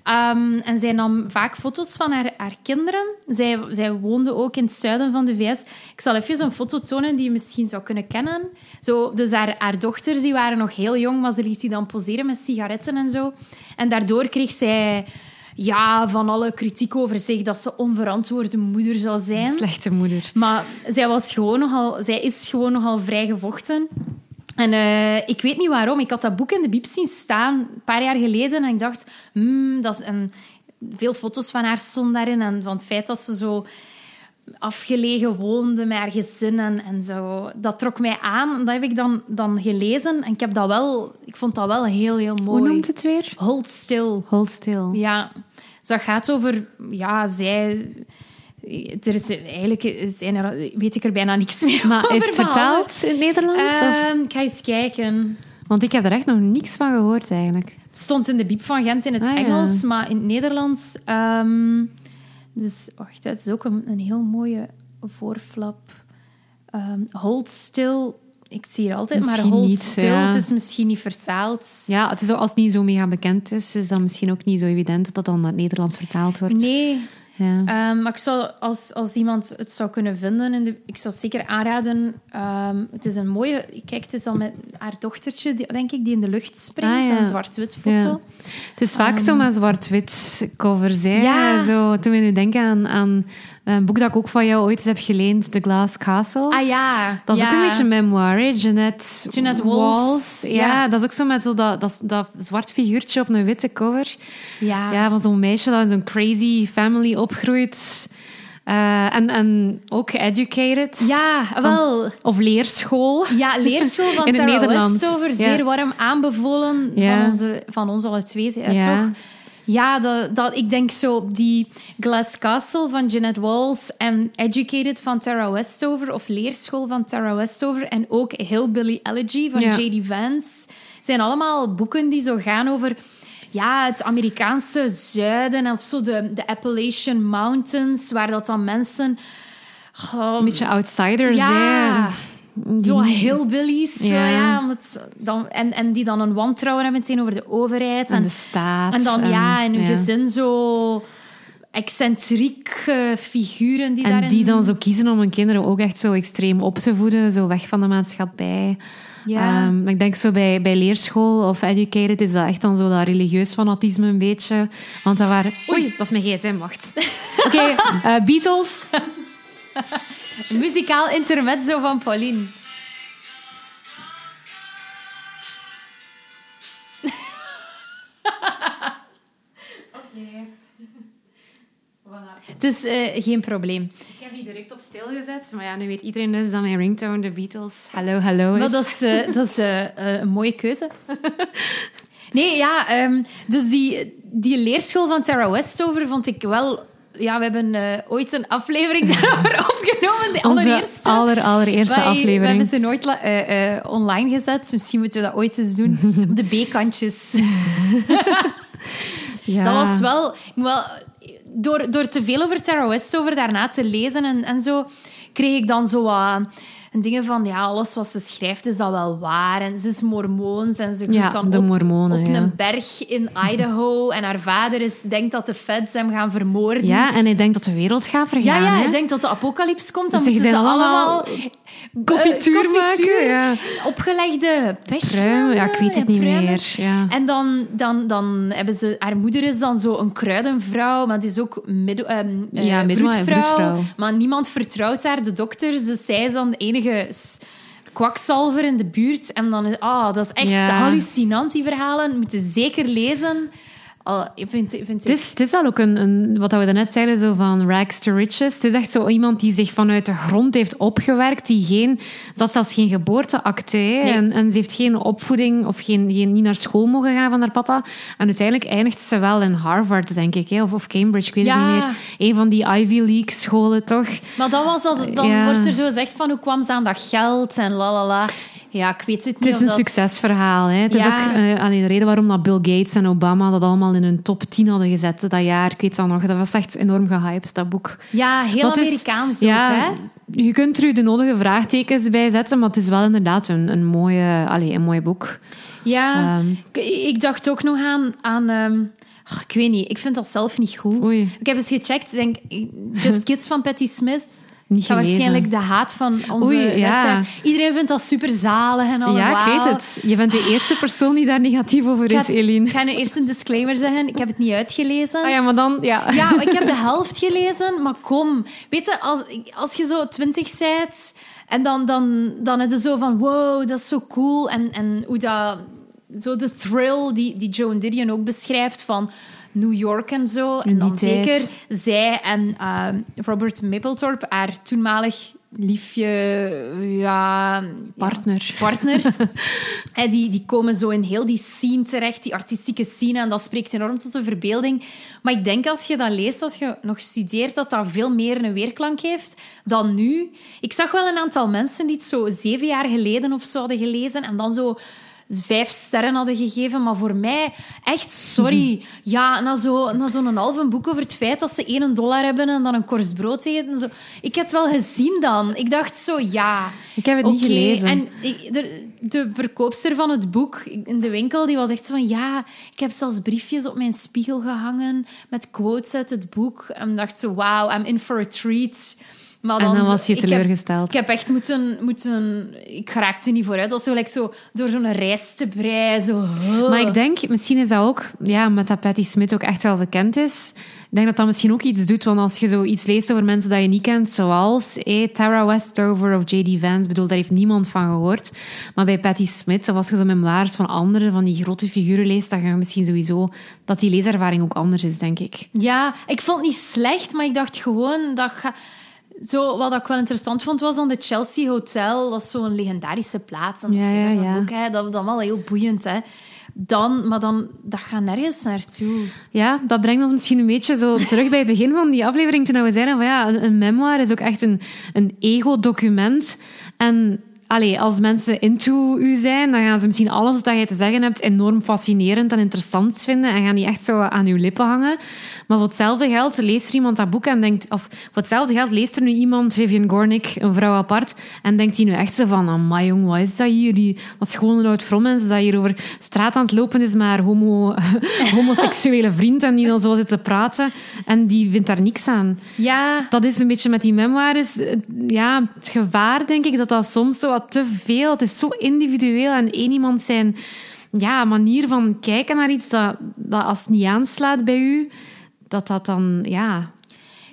S1: Ehm, en zij nam vaak foto's van haar, haar kinderen. Zij, zij woonde ook in het zuiden van de VS. Ik zal even een foto tonen die je misschien zou kunnen kennen. Zo, dus haar, haar dochters die waren nog heel jong, maar ze liet die dan poseren met sigaretten en zo. En daardoor kreeg zij ja, van alle kritiek over zich dat ze onverantwoorde moeder zou zijn.
S2: Slechte moeder.
S1: Maar zij, was gewoon nogal, zij is gewoon nogal vrij gevochten. En eh, ik weet niet waarom. Ik had dat boek in de bieb zien staan, een paar jaar geleden. En ik dacht, hmm, dat is een, veel foto's van haar stonden daarin. En van het feit dat ze zo afgelegen woonde met haar gezin en, en zo. Dat trok mij aan. Dat heb ik dan, dan gelezen. En ik, heb dat wel, ik vond dat wel heel, heel mooi.
S2: Hoe noemt het weer?
S1: Hold Still.
S2: Hold Still.
S1: Ja, dus dat gaat over... Ja, zij... Er is, eigenlijk zijn er, weet ik er bijna niks meer
S2: Maar is het vertaald in het Nederlands?
S1: Ehm, ik ga eens kijken.
S2: Want ik heb er echt nog niks van gehoord, eigenlijk.
S1: Het stond in de Biep van Gent in het
S2: Ah, ja.
S1: Engels, maar in het Nederlands... ehm, dus wacht, het is ook een, een heel mooie voorflap. Ehm, hold still... Ik zie hier altijd
S2: Misschien
S1: maar hold
S2: niet,
S1: still.
S2: ja.
S1: Het is misschien niet vertaald.
S2: Ja, het is, ook- als het niet zo mega bekend is, is dat misschien ook niet zo evident dat dat dan naar het Nederlands vertaald wordt.
S1: Nee,
S2: Ja.
S1: Ehm, maar ik zou, als, als iemand het zou kunnen vinden, in de, ik zou het zeker aanraden. Ehm, het is een mooie... Kijk, het is dan met haar dochtertje, die, denk ik, die in de lucht springt.
S2: Ah, ja.
S1: Een zwart-wit foto.
S2: Ja. Het is vaak zo met zwart-wit covers. Hè?
S1: Ehm, Ja.
S2: Zo, toen we nu denken aan, aan een boek dat ik ook van jou ooit eens heb geleend, The Glass Castle.
S1: Ah ja.
S2: Dat is
S1: ja.
S2: ook een beetje een memoir, hè? Jeanette,
S1: Jeanette Walls,
S2: Ja,
S1: ja.
S2: dat is ook zo met zo dat, dat, dat zwart figuurtje op een witte cover.
S1: Ja.
S2: Ja, van zo'n meisje dat in zo'n crazy family opgroeit. Eh, en, en ook geeducated.
S1: Ja, wel.
S2: Of leerschool.
S1: Ja, leerschool van
S2: In het Nederlands.
S1: Westover.
S2: Ja.
S1: Zeer warm aanbevolen
S2: Ja.
S1: van, onze, van ons alle twee. Ja. toch? Ja, dat, dat, ik denk zo die Glass Castle van Jeanette Walls en Educated van Tara Westover of Leerschool van Tara Westover en ook Hillbilly Elegy van
S2: Ja.
S1: J.D. Vance zijn allemaal boeken die zo gaan over ja, het Amerikaanse zuiden of zo de, de Appalachian Mountains, waar dat dan mensen... oh,
S2: Een beetje outsiders.
S1: ja,
S2: hè. Die-
S1: zo hillbillies. zo,
S2: Ja.
S1: ja, omdat dan, en, en die dan een wantrouwen hebben meteen over de overheid.
S2: En
S1: En,
S2: de staat.
S1: en dan ja, in hun
S2: ja.
S1: gezin zo excentrieke figuren die
S2: En
S1: daarin...
S2: die dan zo kiezen om hun kinderen ook echt zo extreem op te voeden, zo weg van de maatschappij.
S1: Ja.
S2: Ehm, ik denk zo bij, bij leerschool of educated is dat echt dan zo dat religieus fanatisme een beetje. Want dat waren... Oei, dat is mijn gsm, wacht. Oké, eh, Beatles.
S1: Een muzikaal intermezzo van Pauline. Het is eh, geen probleem.
S2: Ik heb die direct op stil gezet, maar ja, nu weet iedereen dus dat mijn ringtone de Beatles Hallo Hallo is.
S1: Maar dat is, eh, dat is eh, een mooie keuze. Nee, ja, ehm, dus die, die leerschool van Tara Westover vond ik wel... Ja, we hebben eh, ooit een aflevering daarover opgenomen, de
S2: Onze
S1: allereerste.
S2: aller, allereerste
S1: Wij- We
S2: aflevering.
S1: hebben ze nooit eh, eh, online gezet. Misschien moeten we dat ooit eens doen. Op de B-kantjes.
S2: ja.
S1: Dat was wel, wel... door, door te veel over Tara West over daarna te lezen en, en zo, kreeg ik dan zo wat dingen van, ja, alles wat ze schrijft is dat wel waar. En ze is mormoons en ze komt
S2: Ja,
S1: dan
S2: de
S1: op,
S2: mormonen,
S1: op
S2: ja.
S1: een berg in Idaho. en haar vader is, denkt dat de feds hem gaan vermoorden.
S2: Ja, en hij denkt dat de wereld gaat
S1: Ja,
S2: vergaan.
S1: ja,
S2: hè?
S1: hij denkt dat de apocalyps komt. Dan moeten
S2: ze
S1: allemaal
S2: Confituur
S1: eh,
S2: maken, ja.
S1: opgelegde.
S2: Pruimen, ja, ik weet het niet
S1: pruimen.
S2: meer. Ja.
S1: En dan, dan, dan hebben ze... Haar moeder is dan zo een kruidenvrouw, maar die is ook midden, ehm, eh,
S2: Ja, midden-
S1: vroedvrouw.
S2: vroedvrouw.
S1: Maar niemand vertrouwt haar, de dokters. Dus zij is dan de enige s- kwakzalver in de buurt. En dan is... Ah, dat is echt
S2: Ja.
S1: hallucinant, die verhalen. Moet je zeker lezen. Ik vind, ik vind
S2: Het is, het is wel ook een, een, wat we daarnet zeiden, zo van rags to riches. Het is echt zo iemand die zich vanuit de grond heeft opgewerkt, die geen, had zelfs geen geboorteakte, en, en ze heeft geen opvoeding of geen, geen, niet naar school mogen gaan van haar papa. En uiteindelijk eindigt ze wel in Harvard, denk ik, hè, of, of Cambridge, ik weet
S1: Ja.
S2: niet meer. Een van die Ivy League scholen, toch?
S1: Maar dan, was dat, dan
S2: Ja.
S1: wordt er zo gezegd van hoe kwam ze aan dat geld en la la la. Ja, ik weet het niet.
S2: Het is een
S1: dat-
S2: succesverhaal. Hè. Het is ook eh, allee, de reden waarom dat Bill Gates en Obama dat allemaal in hun top 10 hadden gezet dat jaar. Ik weet dat nog. Dat was echt enorm gehyped, dat boek.
S1: Ja, heel
S2: is-
S1: Amerikaans ook,
S2: ja,
S1: hè?
S2: Je kunt er de nodige vraagtekens bij zetten, maar het is wel inderdaad een, een, mooie, allee, een mooi boek.
S1: Ja,
S2: Ehm.
S1: ik, ik dacht ook nog aan... aan ehm, ik weet niet, ik vind dat zelf niet goed.
S2: Oei.
S1: Ik heb eens gecheckt, denk Just Kids van Patti Smith.
S2: Niet gelezen.
S1: waarschijnlijk de haat van onze
S2: Oei, ja.
S1: Iedereen vindt dat super zalig en al.
S2: Ja, ik weet het. Je bent de eerste persoon die daar negatief over is, Eline.
S1: ik ga nu eerst een disclaimer zeggen. Ik heb het niet uitgelezen.
S2: Ah ja, maar dan... Ja.
S1: Ja, ik heb de helft gelezen, maar kom. Weet je, als, als je zo twintig bent en dan, dan, dan is het zo van wow, dat is zo cool. En, en hoe dat... Zo de thrill die, die Joan Didion ook beschrijft van New York en zo. En dan
S2: tijd.
S1: zeker zij en ehm, Robert Mapplethorpe, haar toenmalig liefje, ja...
S2: Partner.
S1: partner. Die, die komen zo in heel die scene terecht, die artistieke scene. En dat spreekt enorm tot de verbeelding. Maar ik denk als je dat leest, als je nog studeert, dat dat veel meer een weerklank heeft dan nu. Ik zag wel een aantal mensen die het zo zeven jaar geleden of zo hadden gelezen en dan zo vijf sterren hadden gegeven. Maar voor mij, echt, sorry. Ja, na zo'n na zo'n halve boek over het feit dat ze één dollar hebben en dan een korst brood eten. Zo. Ik heb het wel gezien dan. Ik dacht zo, ja...
S2: Ik heb het niet
S1: Oké,
S2: gelezen.
S1: En ik, de, de verkoopster van het boek in de winkel, die was echt zo van... Ja, ik heb zelfs briefjes op mijn spiegel gehangen met quotes uit het boek. En dacht zo, wow, I'm in for a treat. Maar
S2: En dan was je
S1: ik heb-
S2: teleurgesteld.
S1: Ik heb echt moeten... moeten ik raakte niet vooruit. Het was zo, like, zo door zo'n reis te breien. Zo,
S2: Maar ik denk, misschien is dat ook, ja, met dat Patti Smith ook echt wel bekend is. Ik denk dat dat misschien ook iets doet, want als je zoiets leest over mensen dat je niet kent, zoals eh, Tara Westover of J.D. Vance, bedoel, daar heeft niemand van gehoord. Maar bij Patti Smith, of als je zo memoires van anderen, van die grote figuren leest, dan ga je misschien sowieso, dat die leeservaring ook anders is, denk ik.
S1: Ja, ik vond het niet slecht, maar ik dacht gewoon dat... Ga... Zo, wat ik wel interessant vond, was dan de Chelsea Hotel. Dat is zo'n legendarische plaats. En dat
S2: Ja,
S1: zei
S2: ja,
S1: ook, hè. Dat, dat wel heel boeiend, hè. Dan, maar dan, dat gaat nergens naartoe.
S2: Ja, dat brengt ons misschien een beetje zo terug bij het begin van die aflevering, toen we zeiden van ja, een, een memoir is ook echt een, een ego-document. En allee, als mensen into u zijn, dan gaan ze misschien alles wat jij te zeggen hebt enorm fascinerend en interessant vinden en gaan die echt zo aan uw lippen hangen. Maar voor hetzelfde geld leest er iemand dat boek en denkt... Of voor hetzelfde geld leest er nu iemand, Vivian Gornick, een vrouw apart, en denkt hij nu echt zo van... Amai, jong, wat is dat hier? Die, dat is gewoon een oud vrommens dat hier over straat aan het lopen is met haar homo, homoseksuele vriend en die dan zo zit te praten. En die vindt daar niks aan.
S1: Ja,
S2: Dat is een beetje met die memoires... Ja, het gevaar, denk ik, dat dat soms zo wat te veel... Het is zo individueel en één iemand zijn ja, manier van kijken naar iets, dat, dat als het niet aanslaat bij u, dat dat dan... Ja,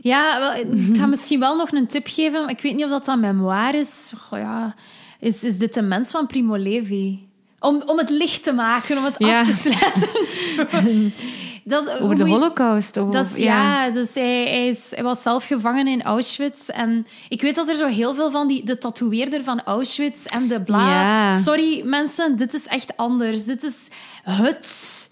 S1: ja wel, ik ga misschien wel nog een tip geven. Ik weet niet of dat dan memoir is. Ja. is. Is dit de mens van Primo Levi? Om, om het licht te maken, om het
S2: Ja.
S1: af te sluiten. dat,
S2: over de
S1: hoe
S2: holocaust. Of,
S1: Dat is, ja. dus hij, hij, is, hij was zelf gevangen in Auschwitz. En ik weet dat er zo heel veel van die... De tatoeëerder van Auschwitz en de bla...
S2: Ja.
S1: Sorry, mensen, dit is echt anders. Dit is het...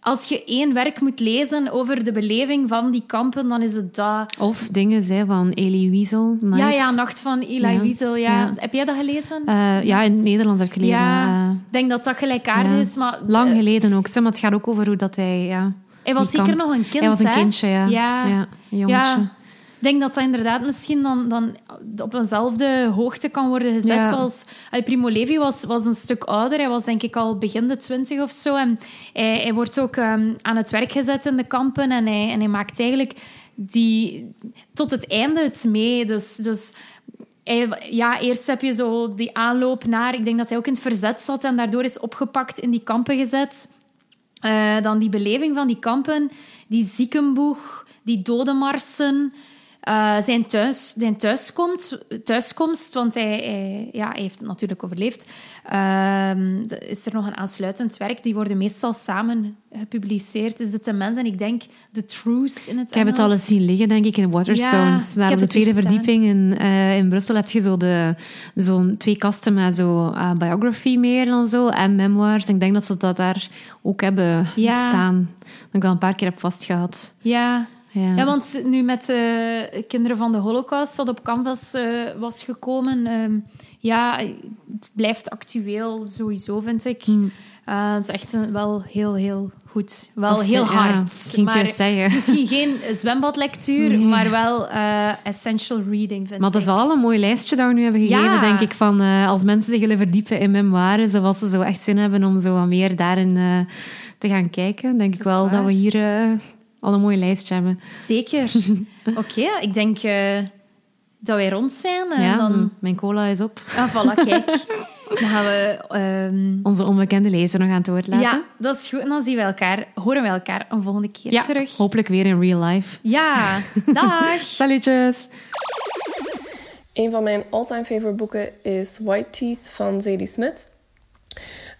S1: Als je één werk moet lezen over de beleving van die kampen, dan is het dat.
S2: Of dingen van Elie Wiesel.
S1: Ja,
S2: Night.
S1: ja, Nacht van Eli
S2: Ja.
S1: Wiesel. Ja.
S2: Ja.
S1: Heb jij dat gelezen?
S2: Eh, ja, in het Nederlands heb ik gelezen.
S1: ja,
S2: eh,
S1: ik denk dat dat gelijkaardig is. Maar
S2: lang
S1: eh,
S2: geleden ook. zeg, Maar het gaat ook over hoe dat hij... Ja,
S1: Hij was zeker nog een kind,
S2: Hij was een
S1: hè?
S2: kindje, ja.
S1: Ja.
S2: ja een jongetje.
S1: Ja. Ik denk dat dat inderdaad misschien dan, dan op eenzelfde hoogte kan worden gezet
S2: Ja.
S1: als... Primo Levi was, was een stuk ouder. Hij was denk ik al begin de twintig of zo. En hij, hij wordt ook ehm, aan het werk gezet in de kampen. En hij, en hij maakt eigenlijk die, tot het einde het mee. Dus... dus ja, eerst heb je zo die aanloop naar... Ik denk dat hij ook in het verzet zat en daardoor is opgepakt in die kampen gezet. Eh, dan die beleving van die kampen, die ziekenboeg, die dodenmarsen, eh, zijn, thuis, zijn thuiskomst, thuiskomst want hij- ja, hij heeft het natuurlijk overleefd. Ehm, de- is er nog een aansluitend werk, die worden meestal samen gepubliceerd. Is het de mens en ik denk The Truth in het
S2: Ik heb het al eens zien liggen, denk ik, in Waterstones.
S1: Ja,
S2: Daar op de tweede verdieping in, eh, in Brussel heb je zo de, zo'n twee kasten met zo eh, biography meer en zo, en memoirs. Ik denk dat ze dat daar ook hebben
S1: Ja.
S2: staan. Dat ik al een paar keer heb vastgehad.
S1: Ja.
S2: Ja.
S1: Ja, want nu met eh, Kinderen van de Holocaust, dat op Canvas eh, was gekomen, ehm, ja, het blijft actueel sowieso, vind ik. Eh, het is echt een- wel heel, heel goed. Wel
S2: is-
S1: heel
S2: ja,
S1: hard.
S2: ik ging het
S1: maar. Het is misschien geen zwembadlectuur,
S2: Nee.
S1: maar wel essential reading, vind
S2: Maar dat is
S1: ik.
S2: wel een mooi lijstje dat we nu hebben gegeven,
S1: Ja.
S2: denk ik. Van, als mensen zich willen verdiepen in memoires, zoals ze zo echt zin hebben om zo wat meer daarin te gaan kijken, denk ik
S1: Dat
S2: wel dat we hier al een mooi lijstje hebben.
S1: Zeker. Oké, ik denk eh, dat wij rond zijn. En
S2: ja,
S1: dan...
S2: mijn cola is op.
S1: Ah, voilà, kijk. Dan gaan we... ehm,
S2: Onze onbekende lezer nog aan het woord laten.
S1: Ja, dat is goed. En dan zien we elkaar, horen we elkaar een volgende keer
S2: Ja,
S1: terug.
S2: hopelijk weer in real life.
S1: Ja, dag.
S2: Salutjes!
S3: Een van mijn all-time favorite boeken is White Teeth van Zadie Smith.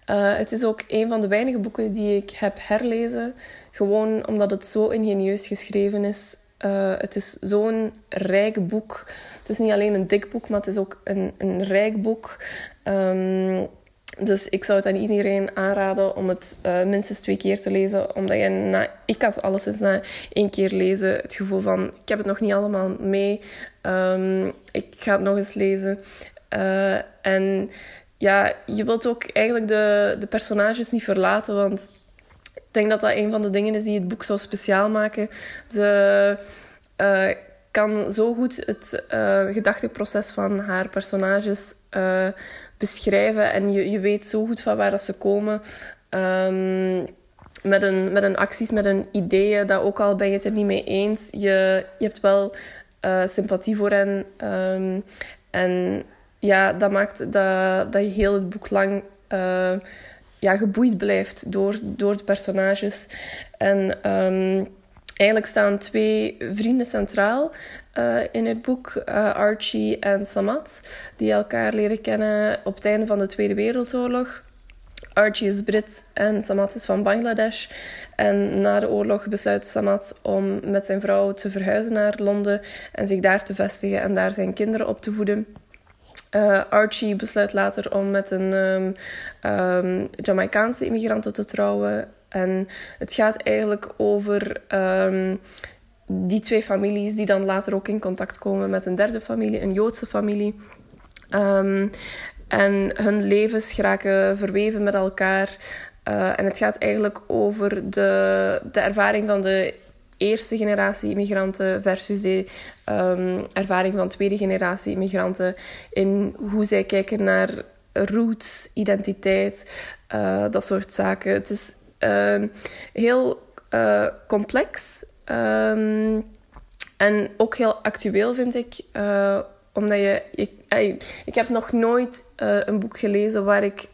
S3: Eh, het is ook een van de weinige boeken die ik heb herlezen. Gewoon omdat het zo ingenieus geschreven is. Eh, het is zo'n rijk boek. Het is niet alleen een dik boek, maar het is ook een, een rijk boek. Ehm, dus ik zou het aan iedereen aanraden om het eh, minstens twee keer te lezen. Omdat je na... Ik had alleszins na één keer lezen het gevoel van... Ik heb het nog niet allemaal mee. Ehm, ik ga het nog eens lezen. Eh, en ja, je wilt ook eigenlijk de, de personages niet verlaten. Want denk dat dat een van de dingen is die het boek zo speciaal maken. Ze eh, kan zo goed het eh, gedachteproces van haar personages eh, beschrijven. En je, je weet zo goed van waar dat ze komen. Ehm, met, een, met een acties, met een ideeën, dat ook al ben je het er niet mee eens. Je, je hebt wel sympathie voor hen. Ehm, en ja, dat maakt dat, dat je heel het boek lang ja, geboeid blijft door, door de personages. En ehm, eigenlijk staan twee vrienden centraal eh, in het boek, eh, Archie en Samat, die elkaar leren kennen op het einde van de Tweede Wereldoorlog. Archie is Brit en Samat is van Bangladesh. En na de oorlog besluit Samat om met zijn vrouw te verhuizen naar Londen en zich daar te vestigen en daar zijn kinderen op te voeden. Uh, Archie besluit later om met een um, Jamaicaanse immigrante te trouwen. En het gaat eigenlijk over um, die twee families die dan later ook in contact komen met een derde familie, een Joodse familie. en hun levens geraken verweven met elkaar. Uh, en het gaat eigenlijk over de, de ervaring van de eerste generatie immigranten versus de um, ervaring van tweede generatie immigranten. In hoe zij kijken naar roots, identiteit, uh, dat soort zaken. Het is uh, heel uh, complex um, en ook heel actueel, vind ik. omdat je, ik, ik heb nog nooit een boek gelezen waar ik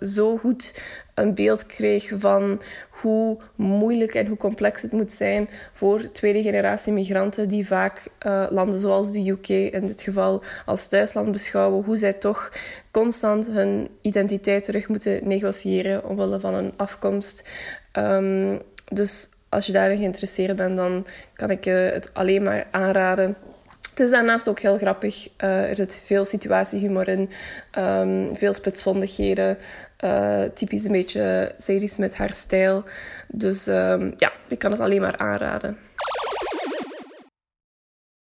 S3: zo goed een beeld kreeg van hoe moeilijk en hoe complex het moet zijn voor tweede generatie migranten die vaak uh, landen zoals de UK in dit geval als thuisland beschouwen, hoe zij toch constant hun identiteit terug moeten negociëren omwille van hun afkomst. Um, dus als je daarin geïnteresseerd bent, dan kan ik uh, het alleen maar aanraden. Is daarnaast ook heel grappig. Uh, er zit veel situatiehumor in, um, veel spitsvondigheden. Uh, typisch een beetje series met haar stijl. Dus um, ja, ik kan het alleen maar aanraden.